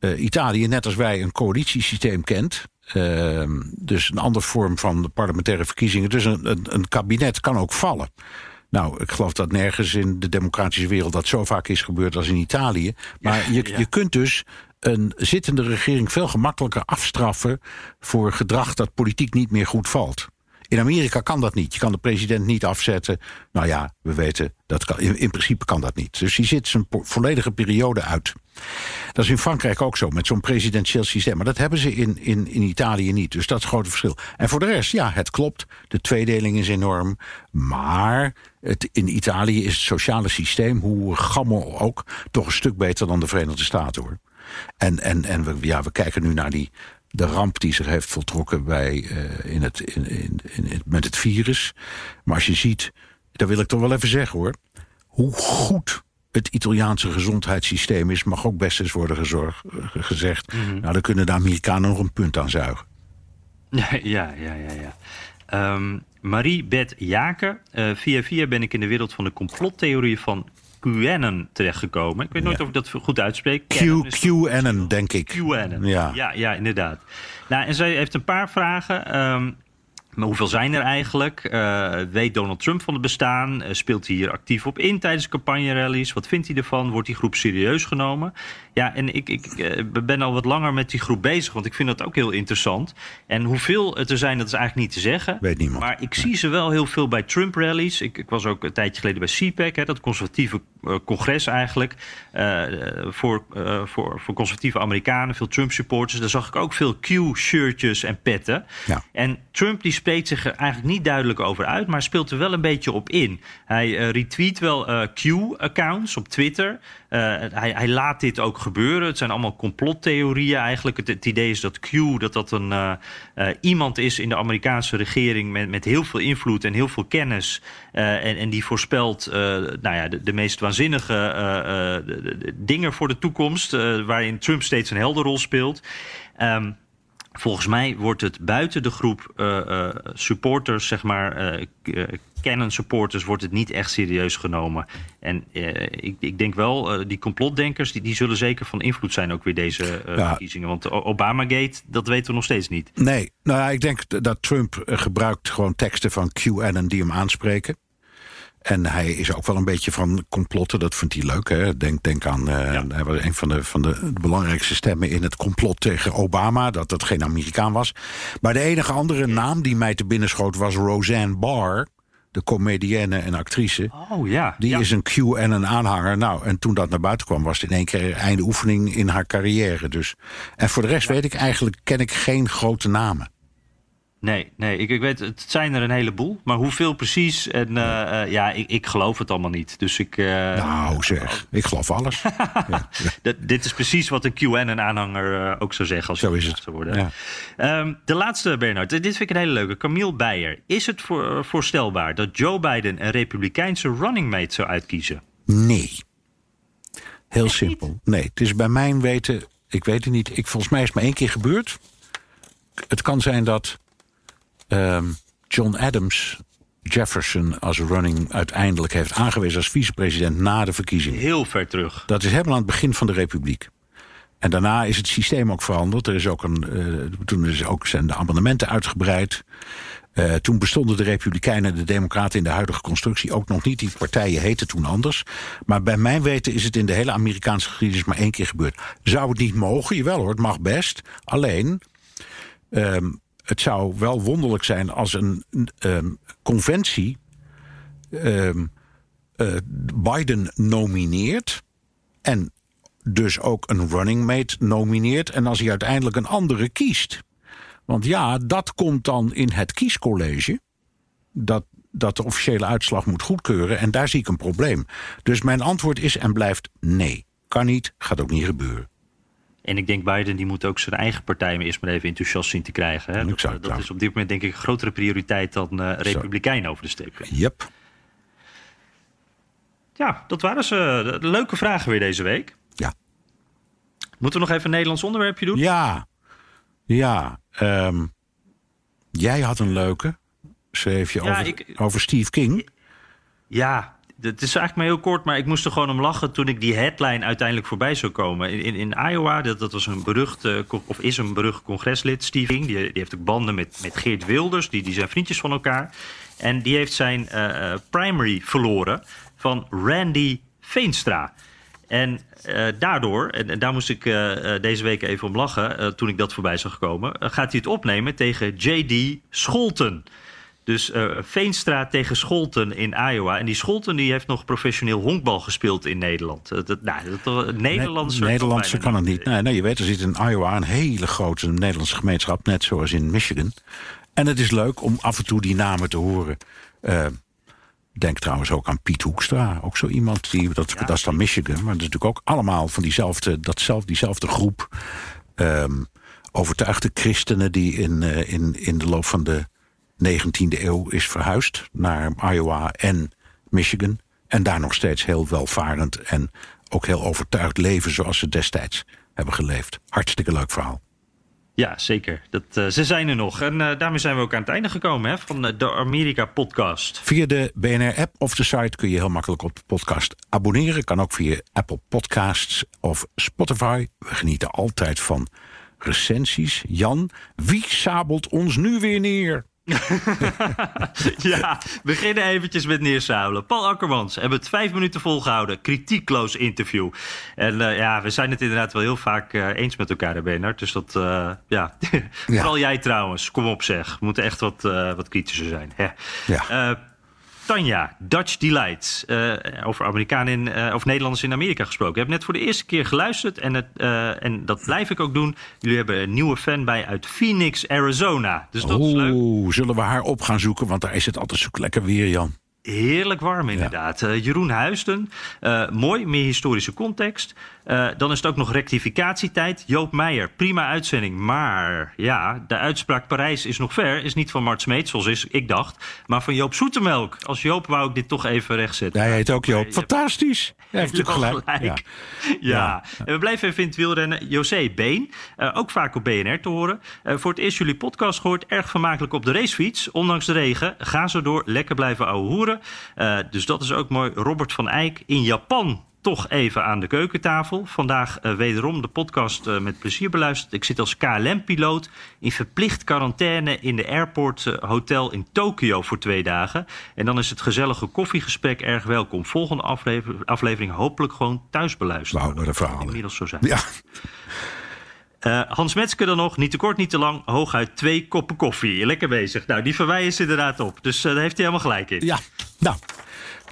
uh, Italië, net als wij, een coalitiesysteem kent. Uh, dus een andere vorm van parlementaire verkiezingen. Dus een, een, een kabinet kan ook vallen. Nou, ik geloof dat nergens in de democratische wereld dat zo vaak is gebeurd als in Italië. Maar je, je kunt dus een zittende regering veel gemakkelijker afstraffen voor gedrag dat politiek niet meer goed valt. In Amerika kan dat niet. Je kan de president niet afzetten. Nou ja, we weten, dat kan, in, in principe kan dat niet. Dus die zit zijn volledige periode uit. Dat is in Frankrijk ook zo, met zo'n presidentieel systeem. Maar dat hebben ze in, in, in Italië niet. Dus dat is het grote verschil. En voor de rest, ja, het klopt. De tweedeling is enorm. Maar het, in Italië is het sociale systeem, hoe gammel ook, toch een stuk beter dan de Verenigde Staten hoor. En, en, en we, ja, we kijken nu naar die, de ramp die zich heeft voltrokken bij, uh, in het, in, in, in, met het virus. Maar als je ziet, dat wil ik toch wel even zeggen hoor, hoe goed het Italiaanse gezondheidssysteem is, mag ook best eens worden gezorgd, gezegd. Mm -hmm. Nou, dan kunnen de Amerikanen nog een punt aan zuigen. Ja, ja, ja, ja. ja. Um, Marie-Bet Jaken. Uh, via via ben ik in de wereld van de complottheorie van QAnon terechtgekomen. Ik weet nooit ja. of ik dat goed uitspreek. Q, QAnon, denk ik. QAnon, ja. ja. Ja, inderdaad. Nou, en zij heeft een paar vragen. Um, maar hoeveel zijn er eigenlijk? Uh, weet Donald Trump van het bestaan? Uh, speelt hij hier actief op in tijdens campagne-rallies? Wat vindt hij ervan? Wordt die groep serieus genomen? Ja, en ik, ik, ik ben al wat langer met die groep bezig, want ik vind dat ook heel interessant. En hoeveel het er zijn, dat is eigenlijk niet te zeggen. Weet niemand. Maar ik zie ze wel heel veel bij Trump-rallies. Ik, ik, was ook een tijdje geleden bij CPAC, hè, dat conservatieve uh, congres eigenlijk. Uh, voor, voor, voor conservatieve Amerikanen, veel Trump-supporters. Daar zag ik ook veel Q-shirtjes en petten. Ja. En Trump die spreekt zich er eigenlijk niet duidelijk over uit, maar speelt er wel een beetje op in. Hij retweet wel Q-accounts op Twitter. hij, hij laat dit ook gebeuren. Het zijn allemaal complottheorieën eigenlijk. Het, idee is dat Q dat dat een, uh, uh, iemand is in de Amerikaanse regering met, met heel veel invloed en heel veel kennis. Uh, en, en die voorspelt nou ja, de, de meest waanzinnige dingen voor de toekomst. waarin Trump steeds een helderrol speelt. Um, Volgens mij wordt het buiten de groep uh, uh, supporters, zeg maar, uh, canon supporters, wordt het niet echt serieus genomen. En ik, ik, denk wel, die complotdenkers, die, die zullen zeker van invloed zijn ook weer deze ja. verkiezingen. Want Obamagate, dat weten we nog steeds niet. Nee, nou ja, ik denk dat Trump gebruikt gewoon teksten van QAnon die hem aanspreken. En hij is ook wel een beetje van complotten, dat vindt hij leuk. Hè? Denk, denk aan, uh, ja. hij was een van de, van de belangrijkste stemmen in het complot tegen Obama, dat dat geen Amerikaan was. Maar de enige andere naam die mij te binnen schoot was Roseanne Barr, de comedienne en actrice. Oh ja. Die ja. is een Q en een aanhanger. Nou, en toen dat naar buiten kwam, was het in één keer einde oefening in haar carrière. Dus. En voor de rest ja. weet ik eigenlijk, ken ik geen grote namen. Nee, nee ik, ik weet, het zijn er een heleboel. Maar hoeveel precies? En uh, ja, ik, ik geloof het allemaal niet. Dus ik. Uh, nou zeg, ik geloof alles. ja. dit is precies wat een QAnon-aanhanger ook zou zeggen. Als Zo is het. Zou worden. Ja. Um, de laatste, Bernard. Dit vind ik een hele leuke. Camille Beyer. Is het voor, voorstelbaar dat Joe Biden een republikeinse running mate zou uitkiezen? Nee. Heel simpel. Nee, het is bij mijn weten. Ik weet het niet. Ik, volgens mij is het maar één keer gebeurd. Het kan zijn dat um, John Adams Jefferson als running uiteindelijk heeft aangewezen als vicepresident na de verkiezingen. Heel ver terug. Dat is helemaal aan het begin van de Republiek. En daarna is het systeem ook veranderd. Er is ook een, uh, toen is ook zijn de amendementen uitgebreid. Uh, toen bestonden de Republikeinen en de Democraten in de huidige constructie ook nog niet. Die partijen heten toen anders. Maar bij mijn weten is het in de hele Amerikaanse geschiedenis maar één keer gebeurd. Zou het niet mogen? Jawel hoor, het mag best. Alleen, um, het zou wel wonderlijk zijn als een um, conventie um, uh, Biden nomineert en dus ook een running mate nomineert en als hij uiteindelijk een andere kiest. Want ja, dat komt dan in het kiescollege. Dat, dat de officiële uitslag moet goedkeuren. En daar zie ik een probleem. Dus mijn antwoord is en blijft nee. Kan niet, gaat ook niet gebeuren. En ik denk Biden die moet ook zijn eigen partij maar eerst maar even enthousiast zien te krijgen. Hè? Dat, dat is op dit moment denk ik een grotere prioriteit dan uh, Republikeinen over de steek. Yep. Ja, dat waren ze. Leuke vragen weer deze week. Ja. Moeten we nog even een Nederlands onderwerpje doen? Ja. Ja. Um, jij had een leuke. Schreef je ja, over, ik, over Steve King. Ja, het is eigenlijk maar heel kort, maar ik moest er gewoon om lachen toen ik die headline uiteindelijk voorbij zou komen. In, in, Iowa, dat, dat was een berucht, uh, of is een berucht congreslid, Steve King. Die, die heeft ook banden met, met Geert Wilders, die, die zijn vriendjes van elkaar. En die heeft zijn uh, primary verloren van Randy Veenstra. En daardoor, en, en, daar moest ik deze week even om lachen toen ik dat voorbij zag komen, gaat hij het opnemen tegen J.D. Scholten. Dus uh, Veenstra tegen Scholten in Iowa. En die Scholten die heeft nog professioneel honkbal gespeeld in Nederland. Dat, nou, dat, Nederlandse, nee, Nederlandse kan het niet. Nee, nee, je weet, er zit in Iowa een hele grote Nederlandse gemeenschap. Net zoals in Michigan. En het is leuk om af en toe die namen te horen. Uh, denk trouwens ook aan Piet Hoekstra. Ook zo iemand, die, dat, ja, dat is dan Michigan. Maar dat is natuurlijk ook allemaal van diezelfde, datzelfde, diezelfde groep... Um, overtuigde christenen die in, in, in de loop van de 19e eeuw is verhuisd naar Iowa en Michigan. En daar nog steeds heel welvarend en ook heel overtuigd leven zoals ze destijds hebben geleefd. Hartstikke leuk verhaal. Ja, zeker. Dat, uh, ze zijn er nog. En uh, daarmee zijn we ook aan het einde gekomen hè, van de Amerika-podcast. Via de BNR-app of de site kun je heel makkelijk op de podcast abonneren. Kan ook via Apple Podcasts of Spotify. We genieten altijd van recensies. Jan, wie sabelt ons nu weer neer? ja, beginnen eventjes met neersabelen. Paul Akkermans hebben het vijf minuten volgehouden. Kritiekloos interview. En uh, ja, we zijn het inderdaad wel heel vaak uh, eens met elkaar, Bernard. Dus dat, uh, ja. ja. Vooral jij trouwens. Kom op zeg. We moeten echt wat, wat kritischer zijn. Hè. Ja. Tanja, Dutch Delight. Uh, over Amerikanen in, uh, of Nederlanders in Amerika gesproken. Ik heb net voor de eerste keer geluisterd en, het, uh, en dat blijf ik ook doen. Jullie hebben een nieuwe fan bij uit Phoenix, Arizona. Dus dat is leuk. Zullen we haar op gaan zoeken? Want daar is het altijd zo lekker weer, Jan. Heerlijk warm inderdaad. Ja. Uh, Jeroen Huisten, uh, mooi, meer historische context. Uh, dan is het ook nog rectificatietijd. Joop Meijer, prima uitzending. Maar ja, de uitspraak Parijs is nog ver. Is niet van Mart Smeet, zoals is, ik dacht. Maar van Joop Zoetemelk. Als Joop wou ik dit toch even rechtzetten. Hij heet ook Joop. Fantastisch. Hij heeft natuurlijk gelijk. gelijk. Ja. ja. En we blijven even in het wielrennen. José Been, ook vaak op BNR te horen. voor het eerst jullie podcast gehoord. Erg vermakelijk op de racefiets. Ondanks de regen. Ga zo door. Lekker blijven ouwe hoeren. Uh, dus dat is ook mooi. Robert van Eyck in Japan toch even aan de keukentafel. Vandaag uh, wederom de podcast uh, met plezier beluisterd. Ik zit als KLM-piloot in verplicht quarantaine in de Airport uh, Hotel in Tokio voor twee dagen. En dan is het gezellige koffiegesprek erg welkom. Volgende aflever aflevering hopelijk gewoon thuis beluisteren. Wauw, wat een verhaal. Inmiddels zo zijn. Ja. Uh, Hans Metske dan nog, niet te kort, niet te lang, hooguit twee koppen koffie. Lekker bezig. Nou, die verwijzen ze inderdaad op. Dus uh, daar heeft hij helemaal gelijk in. Ja, nou,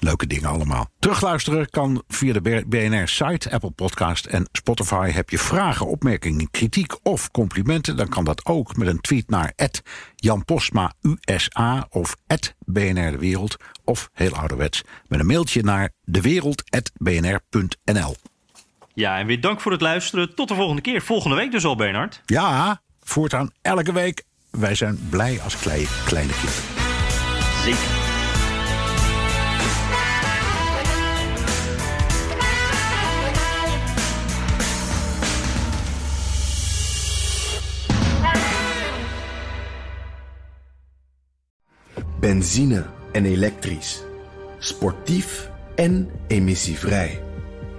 Leuke dingen allemaal. Terugluisteren kan via de BNR-site, Apple Podcast en Spotify. Heb je vragen, opmerkingen, kritiek of complimenten... dan kan dat ook met een tweet naar Jan Postma USA of BNR De Wereld... of heel ouderwets met een mailtje naar dewereld.bnr.nl. Ja, en weer dank voor het luisteren. Tot de volgende keer. Volgende week dus al, Bernard. Ja, voortaan elke week. Wij zijn blij als kleine, kleine kinderen. Zeker. Benzine en elektrisch. Sportief en emissievrij.